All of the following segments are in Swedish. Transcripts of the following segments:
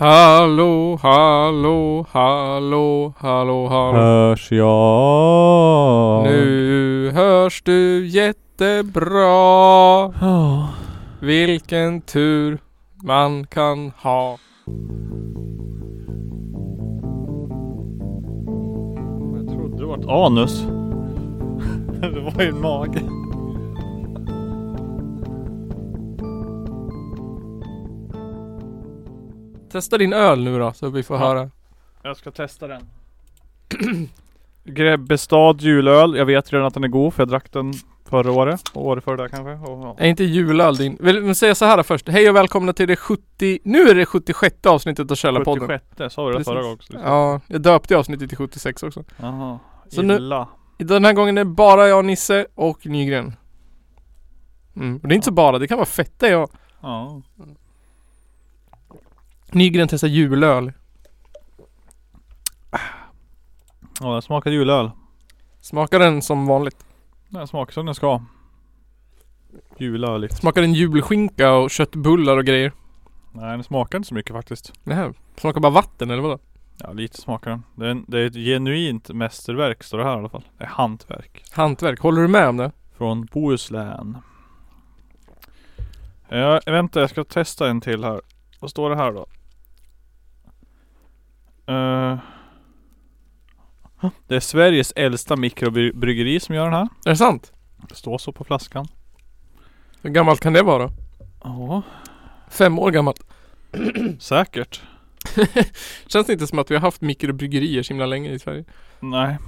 Hallå, hallå, hallå, hallå, hallå. Hörs jag? Nu hörs du jättebra. Ja. Vilken tur man kan ha. Jag trodde det var ett anus. det var ju en mage. Testa din öl nu då så vi får Ja. höra. Jag ska testa den. Grebbestad julöl. Jag vet redan att den är god för jag drack den förra året. Och året före där kanske. Och, ja. Är inte julöl din? Vill vi säga så här först. Hej och välkomna till det 70... Nu är det 76 avsnittet av Källarpodden. 76 sa vi det förra Precis. gången också? Ja, jag döpte avsnittet till 76 också. Jaha. Så nu- Illa. Den här gången är det bara jag, Nisse och Nygren. Mm. Och det är inte så bara, det kan vara fetta jag. Ja. Nygren testar julöl. Ja, den smakar julöl. Smakar den som vanligt? Den smakar som den ska. Julöligt. Smakar den julskinka och köttbullar och grejer? Nej, den smakar inte så mycket faktiskt. Nähä. Smakar bara vatten eller vadå? Ja, lite smakar den. Det är, det är ett genuint mästerverk står det här i alla fall. Det är hantverk. Hantverk, håller du med om det? Från Bohuslän. Ja, vänta jag ska testa en till här. Vad står det här då? Eh, det är Sveriges äldsta mikrobryggeri som gör den här. Är det sant? Det står så på flaskan. Hur gammalt kan det vara? Ja, Fem år gammalt. säkert. Känns det inte som att vi har haft mikrobryggerier så himla länge i Sverige? Nej,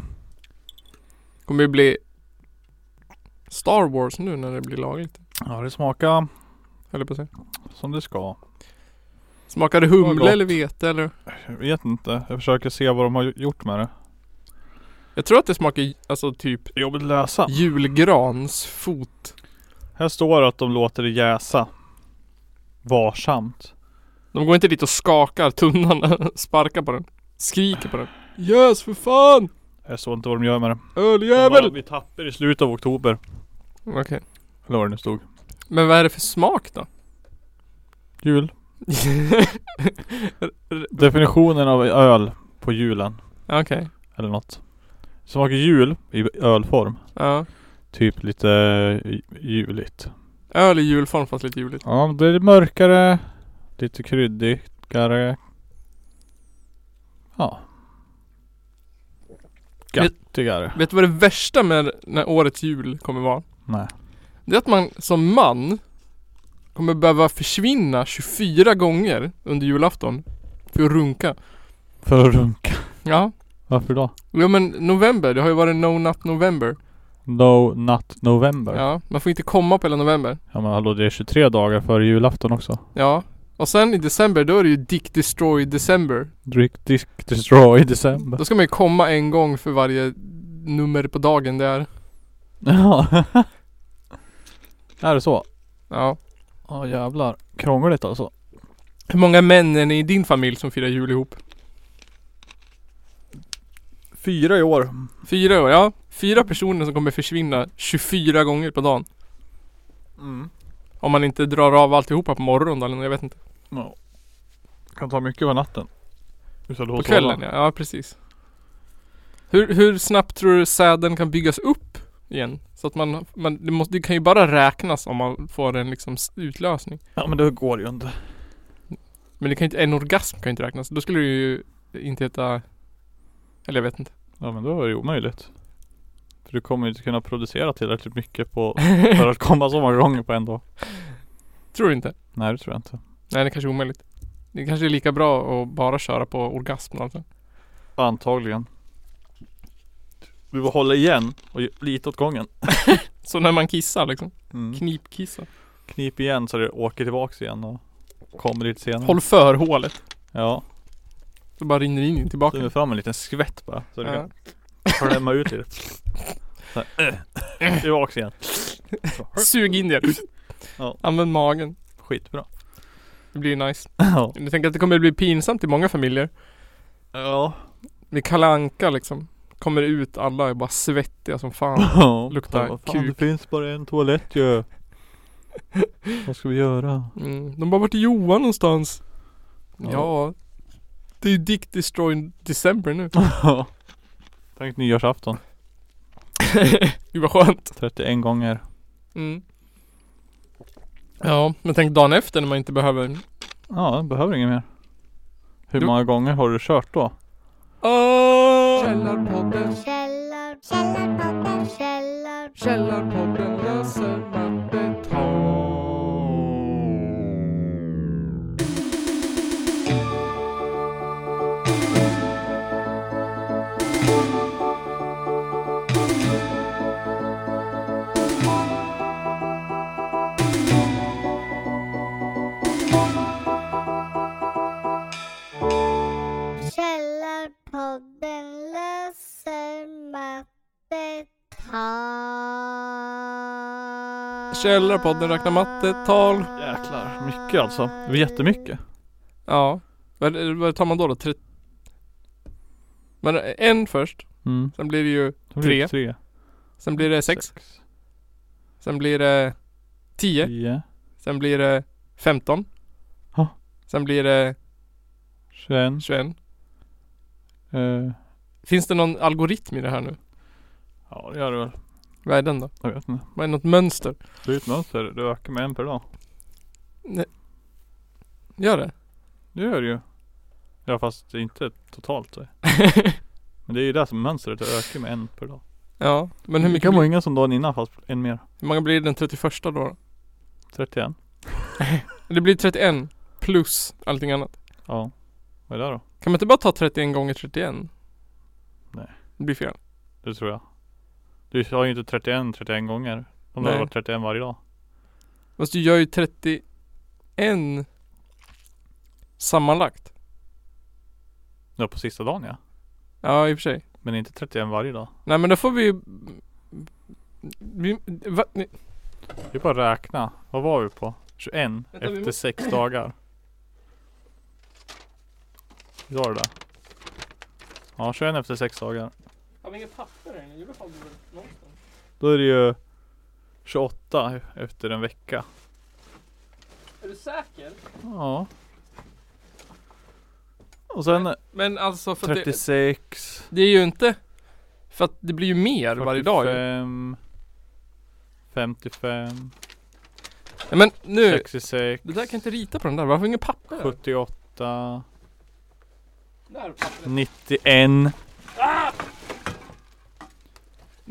Kommer det bli Star Wars nu när det blir lagligt? ja det smakar Höll på att säga. som det ska. Smakar det humle eller vete eller? Jag vet inte. Jag försöker se vad de har gjort med det. Jag tror att det smakar alltså typ Jobbigt läsa. julgrans fot. Här står det att de låter det jäsa. Varsamt. De går inte dit och skakar tunnan, sparkar på den. Skriker på den. Yes för fan! Jag står inte vad de gör med det. De Öljävel! Vi tappar i slutet av oktober. Okej. Eller vad det nu stod. Men vad är det för smak då? Jul. Definitionen av öl på julen. Okej. Eller något. Smakar jul i ölform. Ja. Typ lite ju- juligt. Öl i julform fast lite juligt. Ja, det är mörkare. Lite kryddigare. Ja. Göttigare. Vet du vad det värsta med när årets jul kommer vara? Nej. Det är att man som man kommer behöva försvinna 24 gånger under julafton för att runka. För att runka. Ja. Varför då? Ja men november, det har ju varit No Nut November. No Nut November. Ja. Ja, man får inte komma på hela november. men hallå det är 23 dagar före julafton också. Ja. Och sen i december, då är det ju Dick Destroy December. Drick Disk Destroy december. Då ska man ju komma en gång för varje nummer på dagen det är. Ja. är det så? Ja. Ja jävlar. Krångligt alltså. Hur många män är ni i din familj som firar jul ihop? Fyra i år. Fyra år, ja. Fyra personer som kommer försvinna 24 gånger på dagen. Mm. Om man inte drar av alltihopa på morgonen då, eller jag vet inte. Ja. Kan ta mycket på natten. På kvällen ja, ja precis. Hur, hur snabbt tror du säden kan byggas upp igen? Så att man, man det, måste, det kan ju bara räknas om man får en liksom utlösning. Ja men det går ju inte. Men det kan inte, en orgasm kan ju inte räknas. Då skulle det ju inte heta Eller jag vet inte. Ja men då är det omöjligt. För du kommer ju inte kunna producera tillräckligt mycket på för att komma så många gånger på en dag. Tror du inte? Nej det tror jag inte. Nej det kanske är omöjligt. Det kanske är lika bra att bara köra på orgasm alltså. Antagligen. Du får hålla igen och lite åt gången. Så när man kissar liksom. Mm. Knipkissar. Knip igen så det åker tillbaks igen och kommer lite senare. Håll för hålet. Ja. Så bara rinner in tillbaka. Slänger fram en liten skvätt bara. Så du Ja. kan klämma ut lite. Så här, äh, Tillbaks igen. Så, Sug in det. Ja. Använd magen. Skitbra. Det blir nice. Ja. Jag tänker att det kommer bli pinsamt i många familjer. Ja. Vid Kalle Anka liksom. Kommer ut, alla är bara svettiga som fan. Ja. Luktar Vad fan, kuk. Det finns bara en toalett ju. Vad ska vi göra? Mm. De bara, vart är Johan någonstans? Ja. Ja. Det är ju Dick Destroy December nu. Tänk nyårsafton. Gud vad skönt. 31 gånger. Mm. Ja, men tänk dagen efter när man inte behöver Ja, behöver inget mer. Hur Du- många gånger har du kört då? Åh! Källarpodden, Källar, källarpodden, källar, Källarpodden löser mattetal. Mattetal. Källarpodden räknar mattetal. Jäklar, mycket alltså. Det var jättemycket. Ja. Vad, vad tar man då då? Tre... Men en först. Mm. Sen blir det ju blir det Tre. tre. Sen blir det sex. Sen blir det tio. Tio. Sen blir det 15. Ja. Sen blir det 21. 21. Eh, Finns det någon algoritm i det här nu? Ja det gör det väl. Vad är den då? Jag vet inte. Vad är något mönster? Det är ett mönster. Det ökar med en per dag. Gör det? Det gör det ju. Ja fast det är inte totalt så. Men det är ju det som är mönstret. Det ökar med en per dag. ja. Men hur det mycket kan vara blir, ingen som dagen innan fast en mer. hur många blir det den 31 då? då? 31. Det blir 31 plus allting annat. Ja. Vad är det då? Kan man inte bara ta 31 gånger 31? Nej. Det blir fel. Det tror jag. Du har ju inte 31 31 gånger. Om det hade varit 31 varje dag. Fast du gör ju 31 sammanlagt. Ja på sista dagen ja. Ja i och för sig. Men inte 31 varje dag. Nej men då får vi vi, va, ni, Det är bara att räkna. Vad var vi på? 21 Vänta, efter måste- sex dagar. Var det där? Ja 21 efter sex dagar. Har vi inget papper? Jo det har vi någonstans. Då är det ju 28 efter en vecka. Är du säker? Ja. Och sen Men alltså för att det, 36. det är ju inte För att det blir ju mer varje dag ju. 45. 55. Nej, men nu 66. Det där kan jag inte rita på den där, varför har vi inget papper? 78. Där är pappret.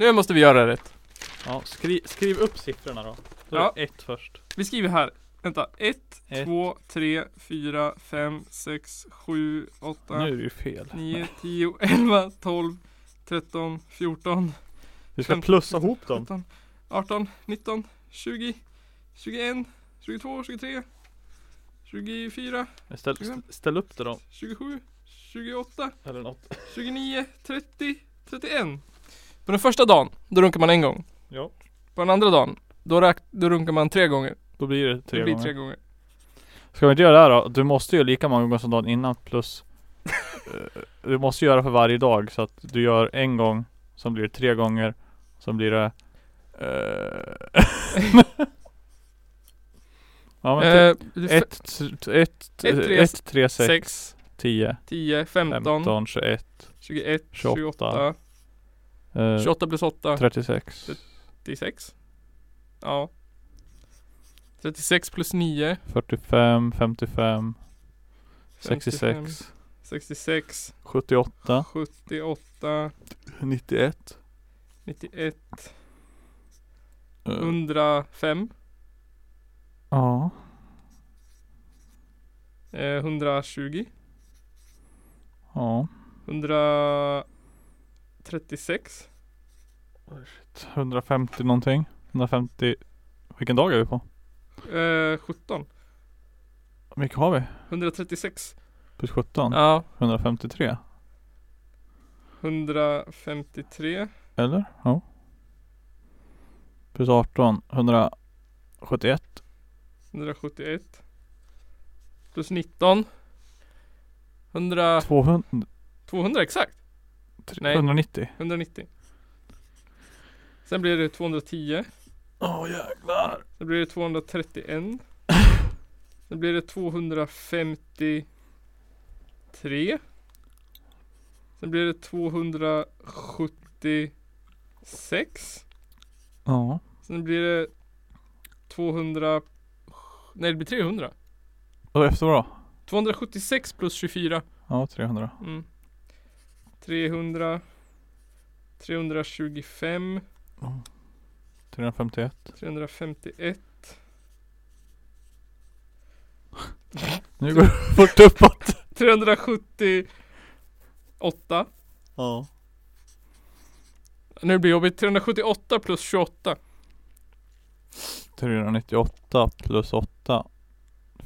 91. Nu måste vi göra rätt. Ja, skri, skriv upp siffrorna då. Då Ja. ett först. Vi skriver här. Vänta. 1, Ett. 2, 3, 4, 5, 6, 7, 8, Nu är det ju fel. 9, 10, 11, 12, 13, 14, Vi ska Fem- plussa ihop dem. 17, 18, 19, 20, 21, 22, 23, 24, Ställ, st- ställ upp det då. 27, 28, Eller något. 29, 30, 31. På den första dagen, då runkar man en gång. Ja. På den andra dagen, då, då runkar man tre gånger. Då blir det tre det blir gånger. tre gånger. Ska vi inte göra det här då? Du måste ju lika många gånger som dagen innan plus eh, Du måste göra för varje dag så att du gör en gång Som blir det tre gånger Som blir det eh, Ja men Eh, det är ett, ett, ett, tre, ett, tre, sex, 6, 10, 10, 15, 15, 21, 21, 28, 28, eh, 28 plus 8, 36, 36. Ja. 36 plus 9, 45, 55, 66, 66, 78, 78, 91, 91, eh, 105, Ja, eh, 120, ja 136, 150 någonting 150 Vilken dag är vi på? eh, 17, Hur mycket har vi? 136. Plus 17? Ja, 153? 153, Eller? Ja Plus 18 171 171. Plus 19. 100, 200 200 exakt. Nej. 190 190. Sen blir det 210. Åh jäklar Sen blir det 231. Sen blir det 250. 3. Sen blir det 276. Ja. Sen blir det 200 Nej det blir 300. Och efter då? 276 plus 24. Ja, 300. Mm. 300 325 351. 351 Nu går det fort uppåt. 378 Ja. Nu blir det jobbigt. 378 plus 28 398 plus 8.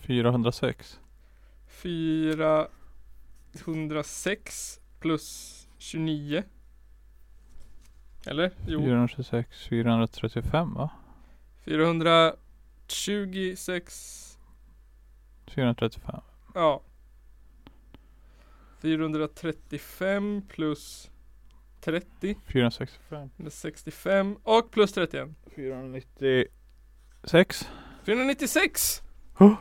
406. 406 plus 29 Eller? Jo 426, 435 va? 426 435. Ja 435 plus 30 465. med 65 och plus 31 496. 496! Oh.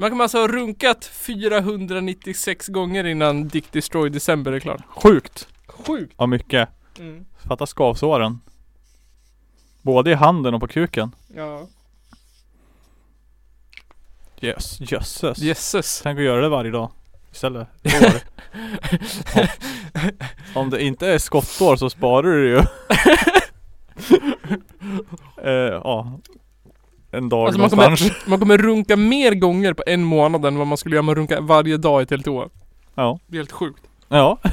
Man kan alltså ha runkat 496 gånger innan Dick Destroy December är klart. Sjukt! Sjukt! Ja mycket. Mm. Fatta skavsåren. Både i handen och på kuken. Ja. Yes, jösses. Jösses. Tänk att göra det varje dag. Istället. År. om, om det inte är skottår så sparar du ju. eh, ja. En dag Alltså man någonstans. kommer, man kommer runka mer gånger på en månad än vad man skulle göra om man runka varje dag i ett helt år. Ja. Det är helt sjukt. Ja.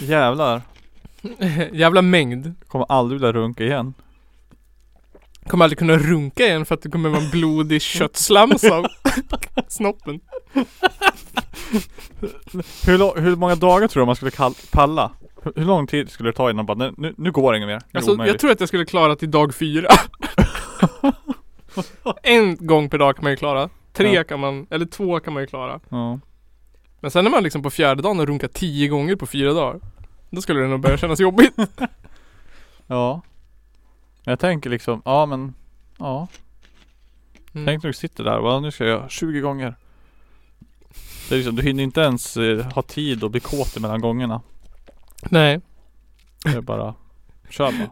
Jävlar. Jävla mängd. Kommer aldrig vilja runka igen. Kommer aldrig kunna runka igen för att det kommer vara en blodig köttslamsa av snoppen. Hur, hur många dagar tror du man skulle palla? Hur, lång tid skulle det ta innan bara, nu, nu går det inget mer. Det Alltså jag tror att jag skulle klara till dag fyra. en gång per dag kan man ju klara. Tre Ja. kan man, eller två kan man ju klara. Ja. Men sen när man liksom på fjärde dagen har runkat tio gånger på fyra dagar. Då skulle det nog börja kännas jobbigt. Ja. Jag tänker liksom, ja men, ja. Mm. Tänk när du sitter där, va, nu ska jag göra 20 gånger. Det är liksom, du hinner inte ens eh, ha tid att bli kåt mellan gångerna. Nej. Det är bara, kör bara.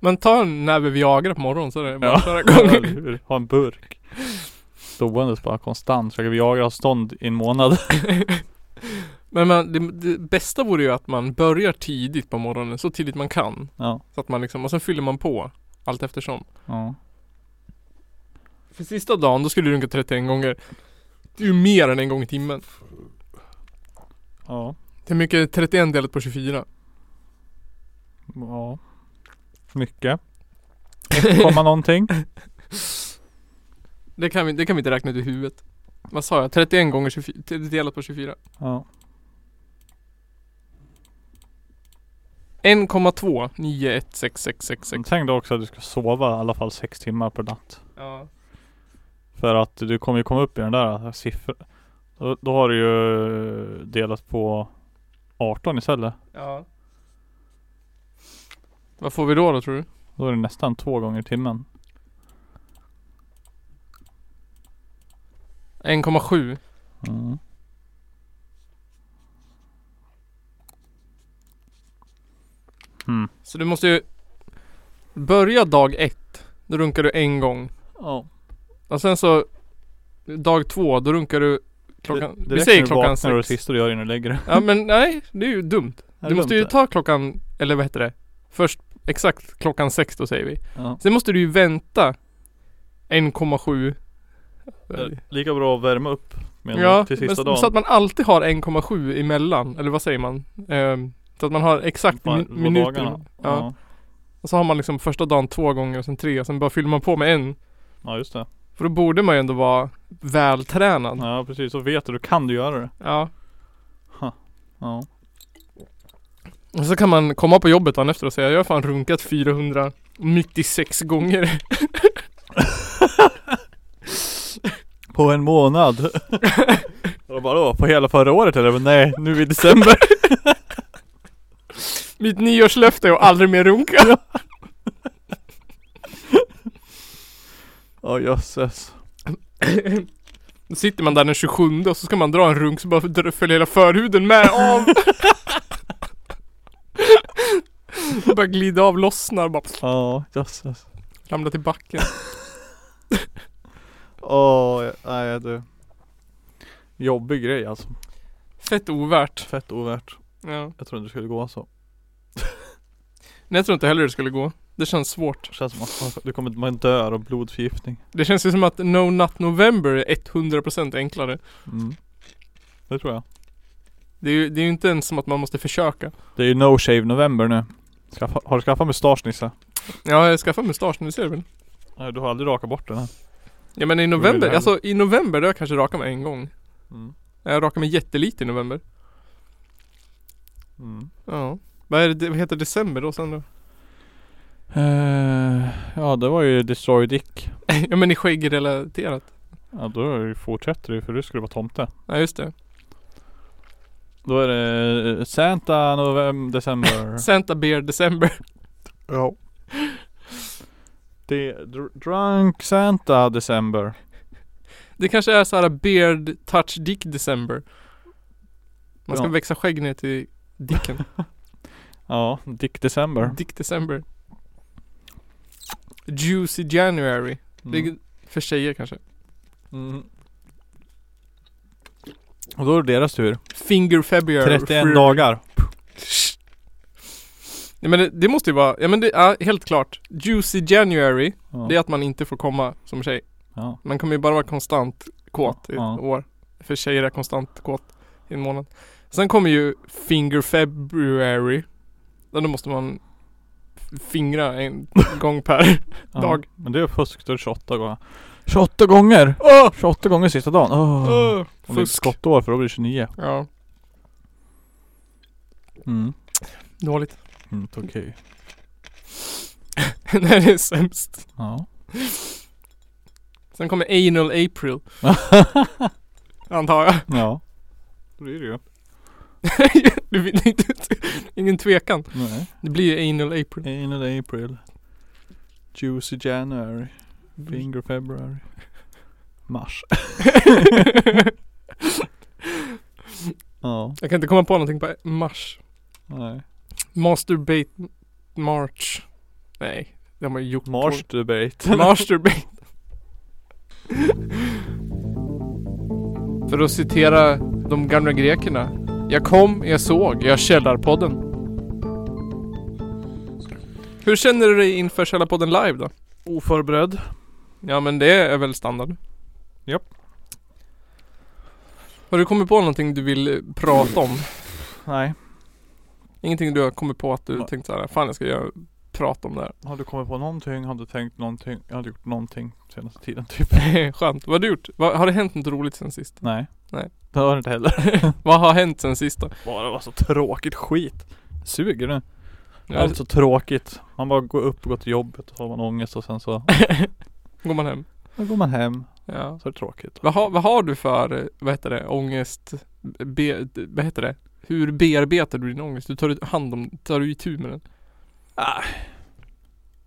Man tar en näve Viagra på morgonen så är det bara Ja. att köra igång. Ha en burk. Ståendes bara konstant. Försöker Viagra stånd i en månad. Men man, det, det bästa vore ju att man börjar tidigt på morgonen, så tidigt man kan. Ja. Så att man liksom, och sen fyller man på allt eftersom. Ja. För sista dagen, då skulle du runka 31 gånger. Det är ju mer än en gång i timmen. Ja. Hur mycket är 31 delat på 24? Ja. Mycket. Komma någonting. Det kan vi, det kan vi inte räkna ut i huvudet. Vad sa jag? 31 gånger 24, t- delat på 24. Ja. 1,2 916666. Tänk då också att du ska sova i alla fall sex timmar per natt. Ja. För att du kommer ju komma upp i den där siffran. Då, då har du ju delat på 18 istället. Ja. Vad får vi då då tror du? Då är det nästan två gånger i timmen. 1,7. Mm. Mm. Så du måste ju Börja dag ett. Då runkar du en gång. Ja. Och sen så Dag två, då runkar du klockan, Det, det vi säger klockan vaknar och sex. sista du gör innan du lägger dig. Ja men nej, det är ju dumt. Är Du måste ju ta klockan, eller vad heter det? Först exakt klockan sex då säger vi. Ja. Sen måste du ju vänta 1,7 Det- Lika bra att värma upp med Ja, till men sista s- dagen. så att man alltid har 1,7 emellan, eller vad säger man? Ehm, så att man har exakt min, minuter. Ja. Ja. Och så har man liksom första dagen två gånger och sen tre och sen bara fyller man på med en. ja, just det. För då borde man ju ändå vara vältränad. Ja. Ja, precis. Så vet du, då kan du göra det. Ja. Och så kan man komma på jobbet dagen efter och säga jag har fan runkat 496 gånger. På en månad. Och bara då, på hela förra året eller? Men nej, nu i december. Mitt nyårslöfte är att aldrig mer runka. Ja jösses. Då sitter man där den 27 och så ska man dra en runk så bara följer hela förhuden med av. bara glider av, lossnar bara Ja, jösses. ramlar till backen. Åh, nej du. Jobbig grej alltså. Fett ovärt. Fett ovärt. Ja. Jag trodde det skulle gå så. Nej jag tror inte heller det skulle gå. Det känns svårt. Det känns som att du kommer man dör av blodförgiftning. Det känns ju som att No Nut November är 100% enklare. Mm. Det tror jag. Det är ju det är ju inte ens som att man måste försöka. Det är ju no shave november nu. Skaffa, har du skaffat mustasch Nisse? Ja, jag skaffar mustasch nu, ser du väl? Nej du har aldrig rakat bort den än. Ja men i november, alltså i november då har jag kanske rakat mig en gång. Mm. Jag rakar mig jättelite i november. Mm. Ja. Vad är det, vad heter december då sen då? Eh, ja det var ju Destroy Dick. ja men i skäggrelaterat. Ja då fortsätter det för du skulle vara tomte. Ja just det. Då är det eh, Santa november, december. Santa Beer December. ja. Det dr- Drunk Santa december. Det kanske är så här Beard Touch Dick December. Man ska Ja. växa skägg ner till dicken. Ja, Dick december. Dick December. Juicy January. Det Mm. är för tjejer kanske. Mm. Och då är det deras tur. Finger February. 31 dagar. Ja, men det, det måste ju vara, ja men det är helt klart. Juicy January, Ja. det är att man inte får komma som tjej. ja. Man kommer ju bara vara konstant kåt i ett Ja. år. För tjejer är konstant kåt i en månad. Sen kommer ju Finger February. Där då måste man fingra en gång per Ja. dag. Men det är fusk, då är det 28 gånger. 28 gånger! Åh! 28 gånger sista dagen. Oh. Åh! Om det är skottår för då blir det 29. Ja, Mm. dåligt. Mm, okej. Nej det är sämst. Ja. Sen kommer Anal April. Antar jag. ja. Det blir det ju. ingen tvekan. Nej. Det blir ju Anal April. Anal April. Juicy January. Finger February. Mars. ja. Jag kan inte komma på någonting på mars. Nej. Masturbate March. Nej, det har man ju gjort. debate. Masturbate. För att citera de gamla grekerna. Jag kom, jag såg, jag källarpodden. Hur känner du dig inför Källarpodden live då? Oförberedd. Ja men det är väl standard? Japp. Har du kommit på någonting du vill prata om? Nej. Ingenting du har kommit på att du Nej. tänkt såhär, fan jag ska göra, prata om det här. Har du kommit på någonting? Har du tänkt någonting? Jag har inte gjort någonting senaste tiden typ. Skönt. Vad har du gjort? Har det hänt något roligt sen sist? Nej. Nej. Det har det inte heller. Vad har hänt sen sist då? Bara det var så tråkigt skit. Suger nu. Allt så tråkigt. Man bara går upp och går till jobbet och så har man ångest och sen så Går man hem? då går man hem. Ja. Så är det tråkigt. Vad har, vad har du för, eh, vad heter det, ångest? Be, vad heter det? Hur bearbetar du din ångest? Du tar hand om, tar du itu med den? Ah.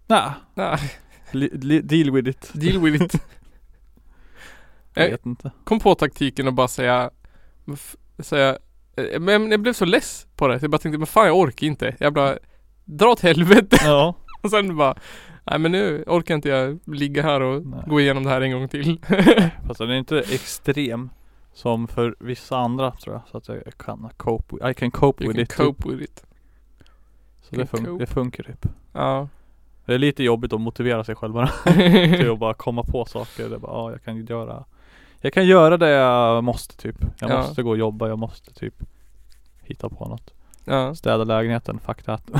Nej, Li, li, deal with it. deal with it. Jag Nej. vet inte. Kom på taktiken och bara säga, säga, eh, men jag blev så less på det. Så jag bara tänkte, men fan jag orkar inte. Jag bara, dra åt helvete. Ja. Och sen bara, nej men nu orkar inte jag ligga här och Nej. gå igenom det här en gång till. Fast den är inte extrem. Som för vissa andra tror jag. Så att jag kan cope with, I can cope You with can it. typ. cope with it. Så det, fun- cope. det funkar typ. Ja. Det är lite jobbigt att motivera sig själv bara. till att bara komma på saker. Det bara, ja jag kan göra Jag kan göra det jag måste typ. Jag Ja. måste gå och jobba, jag måste typ hitta på något. ja. Städa lägenheten, fuck that.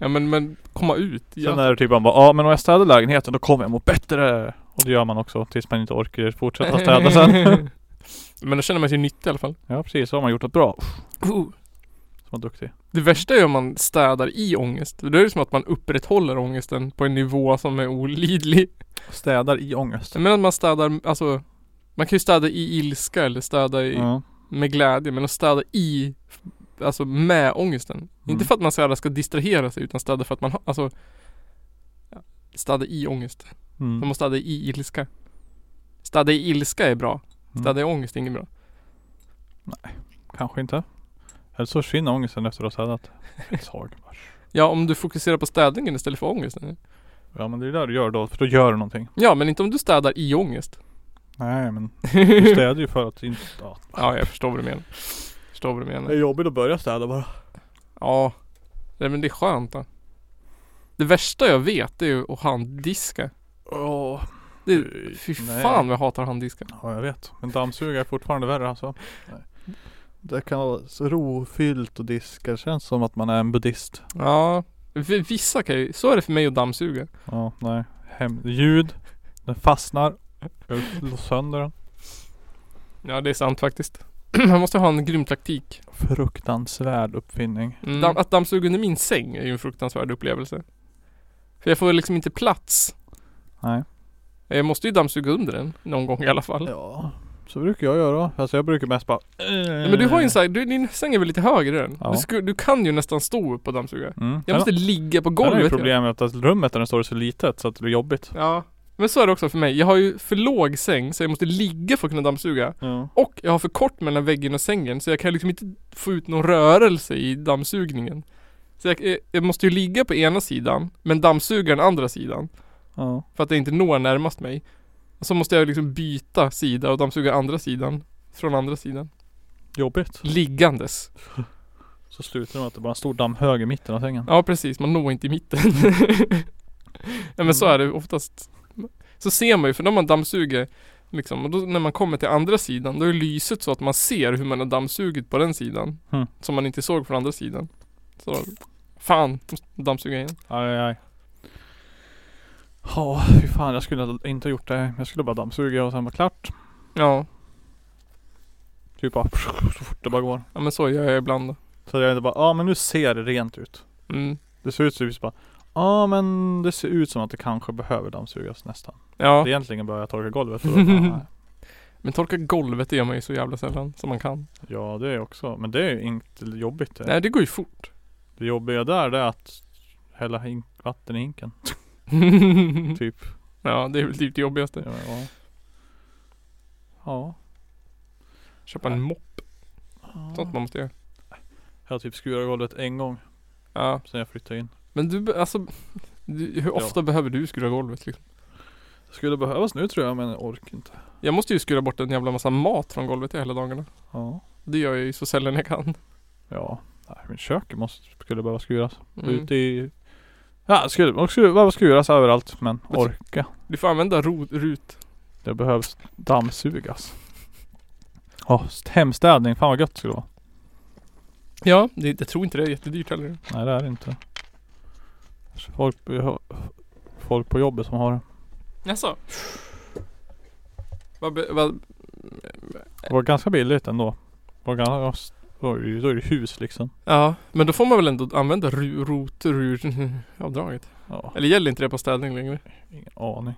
ja men, men komma ut. Sen Ja. är det typ man bara, ja men om jag städar lägenheten då kommer jag må bättre. Och det gör man också tills man inte orkar fortsätta städa sen. men då känner man sig nyttig i alla fall. ja precis, så har man gjort något bra. Oh. Så man duktig. Det värsta är om man städar i ångest. Då är det som att man upprätthåller ångesten på en nivå som är olidlig. Städar i ångest. Menar att man städar, alltså Man kan ju städa i ilska eller städa i, Ja. med glädje men att städa i Alltså med ångesten. Mm. Inte för att man så här ska distrahera sig utan städa för att man har, alltså Städa i ångest. Man Mm. måste städa i ilska. Städa i ilska är bra. Mm. Städa i ångest är inget bra. Kanske inte. Eller så försvinner ångesten efter att ha städat. Ja om du fokuserar på städningen istället för ångesten. Ja men det är det du gör då, för då gör du någonting. Ja men inte om du städar i ångest. Nej men du städar ju för att inte... Ja. Ja jag förstår vad du menar. Förstår vad du menar. jobbigt att börja städa bara. Ja. Nej men det är skönt då. Det värsta jag vet det är ju att handdiska. Åh. Det, Fy, nej. fan vad jag hatar handdiska. Ja jag vet. Men dammsugare är fortfarande värre alltså. Det kan vara så rofyllt och diska. Det känns som att man är en buddhist. Ja. Vissa kan ju, så är det för mig att dammsuga. Ja, nej. Hem, ljud. Den fastnar. Slår sönder den. Ja det är sant faktiskt. Man måste ha en grym taktik. Fruktansvärd uppfinning. Damm, att dammsuga under min säng är ju en fruktansvärd upplevelse. För jag får liksom inte plats. Nej. Jag måste ju dammsuga under den någon gång i alla fall. Ja, så brukar jag göra. Alltså jag brukar mest bara... Ja, men du har ju en sån här, du, din säng är väl lite högre än? Ja. Du, sku, du kan ju nästan stå upp och dammsuga. Mm. Jag måste ligga på Sen är ju golvet. problemet att rummet där den står så litet så att det blir jobbigt. Ja. Men så är det också för mig. Jag har ju för låg säng så jag måste ligga för att kunna dammsuga. Ja. Och jag har för kort mellan väggen och sängen så jag kan liksom inte få ut någon rörelse i dammsugningen. Så jag, eh, jag måste ju ligga på ena sidan men dammsuga den andra sidan. Ja. För att jag inte når närmast mig. Och så måste jag liksom byta sida och dammsuga andra sidan. Från andra sidan. Jobbigt. Liggandes. Så slutar det med att det bara är en stor dammhög i mitten av sängen. Ja precis, man når inte i mitten. ja men så är det oftast. Så ser man ju, för när man dammsuger liksom, och då när man kommer till andra sidan, då är lyset så att man ser hur man har dammsugit på den sidan. Mm. Som man inte såg från andra sidan. Så, fan, dammsuga igen. Aj, aj. Ja, fy fan jag skulle inte ha gjort det. Jag skulle bara dammsuga och sen var klart. Ja, Typ bara så fort det bara går. ja men så gör jag ibland. Så jag inte bara, ja men nu ser det rent ut. Mm. Det ser ut som bara, ja men det ser ut som att det kanske behöver dammsugas nästan. Ja, Egentligen börjar jag torka golvet och då, bara, nej. men torka golvet det gör man ju så jävla sällan som man kan. Ja det är också, men det är ju inte jobbigt det. Nej det går ju fort. Det jobbiga där det är att hälla hink, vatten i hinken. Typ. ja det är väl typ det jobbigaste. Ja. ja. ja. Köpa en mopp, sånt man måste göra. Jag har typ skurat golvet en gång Ja, sen jag flyttade in. Men du, alltså du, Hur ofta behöver du skura golvet liksom? Det skulle behövas nu tror jag men jag orkar inte. Jag måste ju skura bort en jävla massa mat från golvet hela dagarna. Ja. Det gör jag ju så sällan jag kan. Ja. Nej, men köket måste, skulle behöva skuras. Mm. Ute i Ja, skulle, skulle behöva skuras överallt men orka. Du får använda rot, rut. Det behövs dammsugas. Åh, hemstädning. Fan vad gött det skulle vara. Ja, det, jag tror inte det är jättedyrt heller. Nej det är det inte. Folk, folk på jobbet som har det. Jaså? Vad, vad, Det var ganska billigt ändå. Det var ganska, då är det hus liksom. ja, men då får man väl ändå använda rot, avdraget? Ja, Eller gäller inte det på städning längre? ingen aning.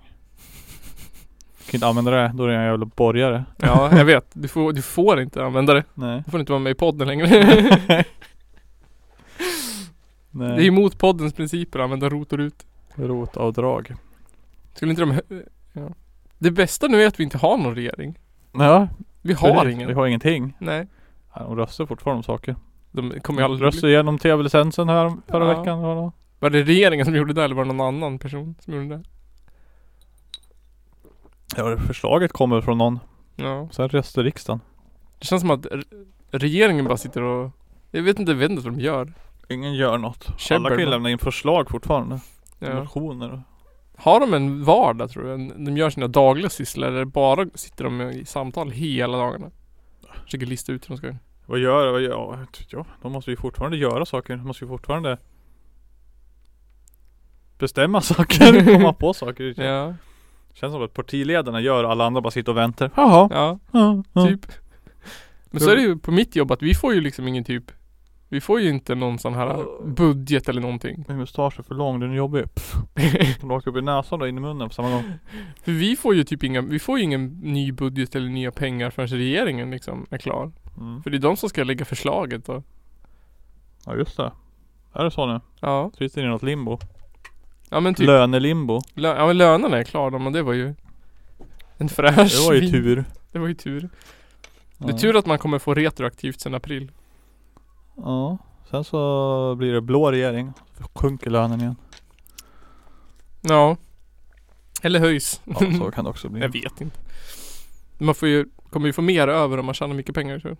Kan inte använda det, då är jag en jävla borgare. Ja, jag vet. Du får, du får inte använda det. Nej. Du får inte vara med i podden längre. Nej. det är emot poddens principer att använda rot och rut. Rotavdrag. Skulle inte de... Ja. Det bästa nu är att vi inte har någon regering. Ja. Vi har precis. ingen. Vi har ingenting. Nej. Ja, De röstar fortfarande om saker. De kommer ju aldrig Röstade igenom tv-licensen här förra Ja. veckan. Eller? vad? Var det regeringen som gjorde det eller var det någon annan person som gjorde det? Ja, det förslaget kommer från någon. Ja. Sen röstar riksdagen. Det känns som att re- regeringen bara sitter och... Jag vet inte, jag vet inte vad de gör. Ingen gör något. Alla kan ju lämna in förslag fortfarande. Ja. Motioner. och- Har de en vardag tror du? De gör sina dagliga sysslor eller bara sitter de i samtal hela dagarna? Försöker lista ut hur de ska... Vad gör, vad gör, ja. De måste ju fortfarande göra saker. De måste ju fortfarande bestämma saker, komma på saker. Ja. Känns som att partiledarna gör alla andra bara sitter och väntar. Jaha. Ja, Ja, ja. typ. Men så är det ju på mitt jobb att vi får ju liksom ingen typ Vi får ju inte någon sån här budget eller någonting. Min mustasch är för lång, den är jobbig. Den åker upp i näsan och in i munnen på samma gång. För vi får ju typ inga, vi får ju ingen ny budget eller nya pengar förrän regeringen liksom är klar. Mm. För det är de som ska lägga förslaget då. Ja just det. Är det så nu? Ja. Sitter ni i något limbo? Ja men typ. Lönelimbo. Lö- ja men lönerna är klara men det var ju en fräsch Det var ju tur. Det var ju tur. Det är Ja. tur att man kommer få retroaktivt sen april. Ja. Sen så blir det blå regering. Så sjunker lönen igen. Ja. Eller höjs. Ja, så kan det också bli. Jag vet inte. Man får ju, kommer ju få mer över om man tjänar mycket pengar tror jag.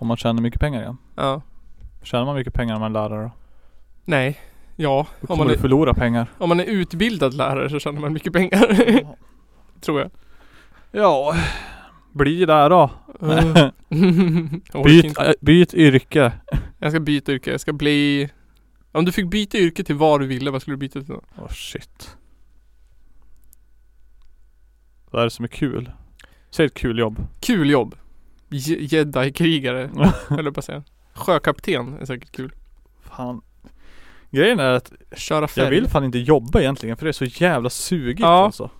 Om man tjänar mycket pengar igen. Ja. Tjänar man mycket pengar när man är lärare då? Nej. Ja. Då Om man, du är, förlora pengar. om man är utbildad lärare så tjänar man mycket pengar. tror jag. Ja. Bli där då. Orkar byt, äh, byt yrke. Jag ska byta yrke. Jag ska bli... Om du fick byta yrke till vad du ville, vad skulle du byta till då? Åh shit. Vad är det som är kul? Säg ett kul jobb. Kul jobb. Je- Jedi-krigare, höll jag på att säga. Sjökapten är säkert kul. Fan. Grejen är att Köra färg. jag vill fan inte jobba egentligen för det är så jävla sugigt Ja. alltså.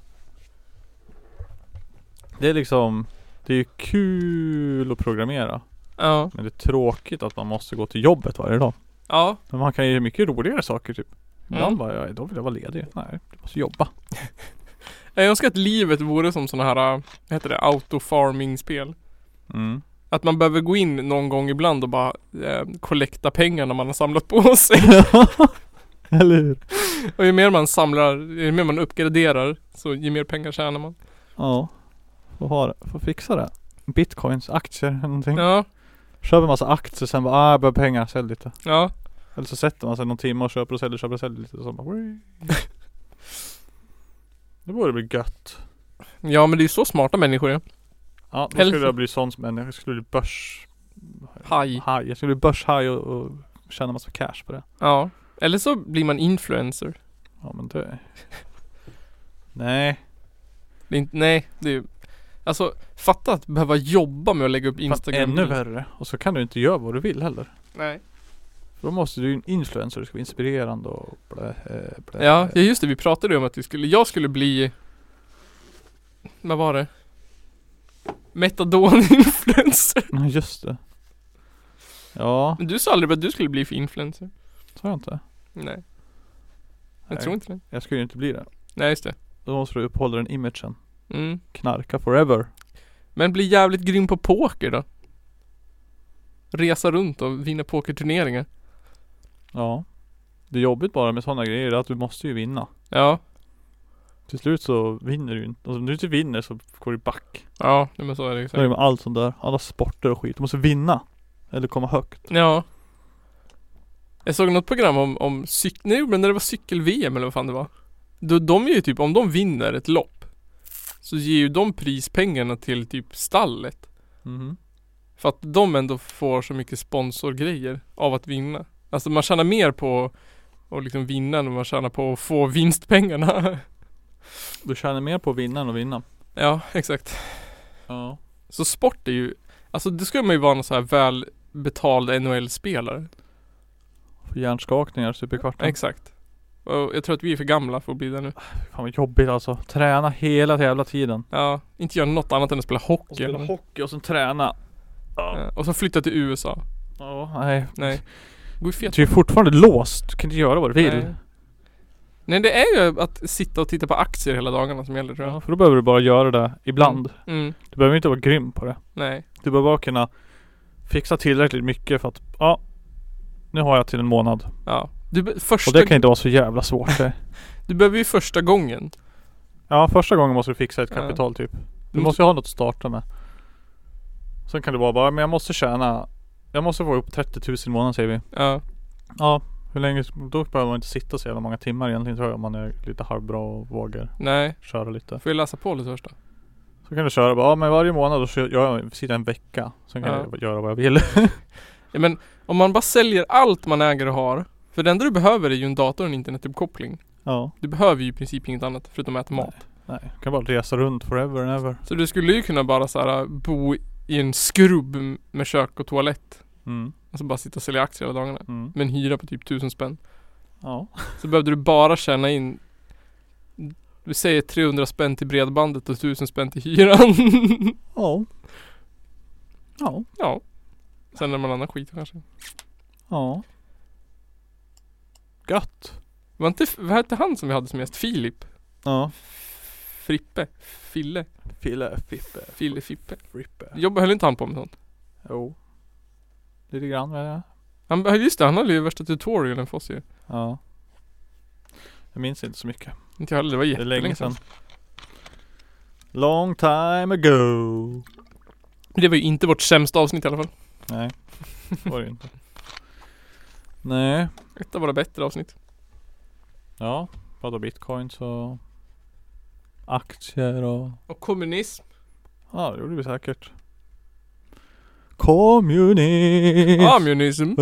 Det är liksom Det är ju kul att programmera. Ja. Men det är tråkigt att man måste gå till jobbet varje dag. Ja. Men man kan ju göra mycket roligare saker typ. Ibland Mm. bara, ja, då vill jag vara ledig. Nej, jag måste jobba. Jag önskar att livet vore som sådana här, vad heter det, auto-farming-spel. Mm. Att man behöver gå in någon gång ibland och bara eh, kollekta pengarna man har samlat på sig. Eller hur? Och ju mer man samlar, ju mer man uppgraderar, så ju mer pengar tjänar man. Ja. Får, ha det. Får fixa det. Bitcoins, aktier eller någonting. Ja. Köper massa aktier sen bara, ah jag behöver pengar, sälj lite. Ja. Eller så sätter man sig någon timme och köper och säljer, köper och säljer lite och så bara, "Wii." Det borde bli gött. Ja men det är ju så smarta människor är. Ja, då Eller skulle jag bli sån som människa. Jag skulle bli börs... Haj. Haj. Jag skulle bli börshaj och, och tjäna massa cash på det. Ja. Eller så blir man influencer. Ja men det... Nej. Det är inte, nej, det är ju Alltså fatta att behöva jobba med att lägga upp Instagram ännu värre. Och så kan du inte göra vad du vill heller. Nej då måste du ju en influencer, du ska vara inspirerande och blä, eh, blä. Ja, ja just det, vi pratade ju om att vi skulle, jag skulle bli Vad var det? Metadon-influencer Ja, just det. Ja, Men du sa aldrig att du skulle bli för influencer sa jag inte? Nej, jag Nej, tror inte det Jag skulle ju inte bli det. Nej just det Då måste du uppehålla den imagen. Mm. Knarka forever. Men bli jävligt grym på poker då Resa runt och vinna pokerturneringar Ja. Det är jobbigt bara med sådana grejer är att du måste ju vinna. Ja, Till slut så vinner du ju inte. Alltså, om du inte vinner så går du back. ja, men så är det ju Så är det med allt sånt där. Alla sporter och skit. Du måste vinna. Eller komma högt. Ja Jag såg något program om, om cyk... Nej men när det var cykel-VM eller vad fan det var då, De är ju typ, om de vinner ett lopp Så ger ju de prispengarna till typ stallet Mhm. För att de ändå får så mycket sponsorgrejer av att vinna Alltså man tjänar mer på att liksom vinna än man tjänar på att få vinstpengarna Du tjänar mer på att vinna än att vinna. Ja, exakt Ja. Så sport är ju Alltså det skulle man ju vara någon så här väl betald NHL-spelare hjärnskakningar i kvarten. Exakt Och jag tror att vi är för gamla för att bli det nu Fan vad jobbigt alltså. Träna hela jävla tiden. Ja, inte göra något annat än att spela hockey Och spela eller- hockey och sen träna. Ja, Och så flytta till USA Ja, nej. Nej Går ju fet Du är fortfarande låst. Du kan inte göra vad du vill. Nej. Nej det är ju att sitta och titta på aktier hela dagarna som gäller tror Ja, jag för då behöver du bara göra det ibland. Mm, Du behöver inte vara grym på det. nej Du behöver bara kunna fixa tillräckligt mycket för att, ja. Nu har jag till en månad. Ja du, be- Och första, det kan inte vara så jävla svårt det. du behöver ju första gången Ja, första gången måste du fixa ett kapital typ. Du Mm. måste ju ha något att starta med. Sen kan det vara bara, men jag måste tjäna Jag måste få upp 30 000 i månaden säger vi. Ja, Ja, hur länge, då behöver man inte sitta så jävla många timmar egentligen tror jag om man är lite halvbra och vågar nej köra lite. Får jag läsa på lite först då? Så kan du köra bara, ja men varje månad då kör jag, sitter en vecka. Sen kan Ja. jag göra vad jag vill. Ja, men om man bara säljer allt man äger och har För det enda du behöver är ju en dator och en internetuppkoppling ja, Du behöver ju i princip inget annat förutom att äta mat nej. Du kan bara resa runt forever and ever. Så du skulle ju kunna bara så här bo i en skrubb med kök och toalett Mm, Alltså bara sitta och sälja aktier hela dagarna mm. Med en hyra på typ tusen spänn Ja. Så behövde du bara tjäna in Vi säger 300 spänn till bredbandet och 1000 spänn till hyran Ja. Ja. Ja Sen är man annan skit kanske Ja. Gött. Var inte, vad hette han som vi hade som gäst? Filip? Ja. Frippe? Fille? Fille, Fippe, Fille Fippe? Frippe. Jobbar, höll inte han på med sånt? Jo. Lite grann med det. Han, just det, han hade ju värsta tutorialen för oss ju. Ja. Jag minns inte så mycket. Inte jag heller, det var Det är jättelänge länge sedan. sedan. Long time ago. Det var ju inte vårt sämsta avsnitt i alla fall. Nej. Det var det inte. Nej. Ett av våra bättre avsnitt. Ja. Prata bitcoins och aktier och Och kommunism. Ja det gjorde vi säkert. Kommunism. Kommunism.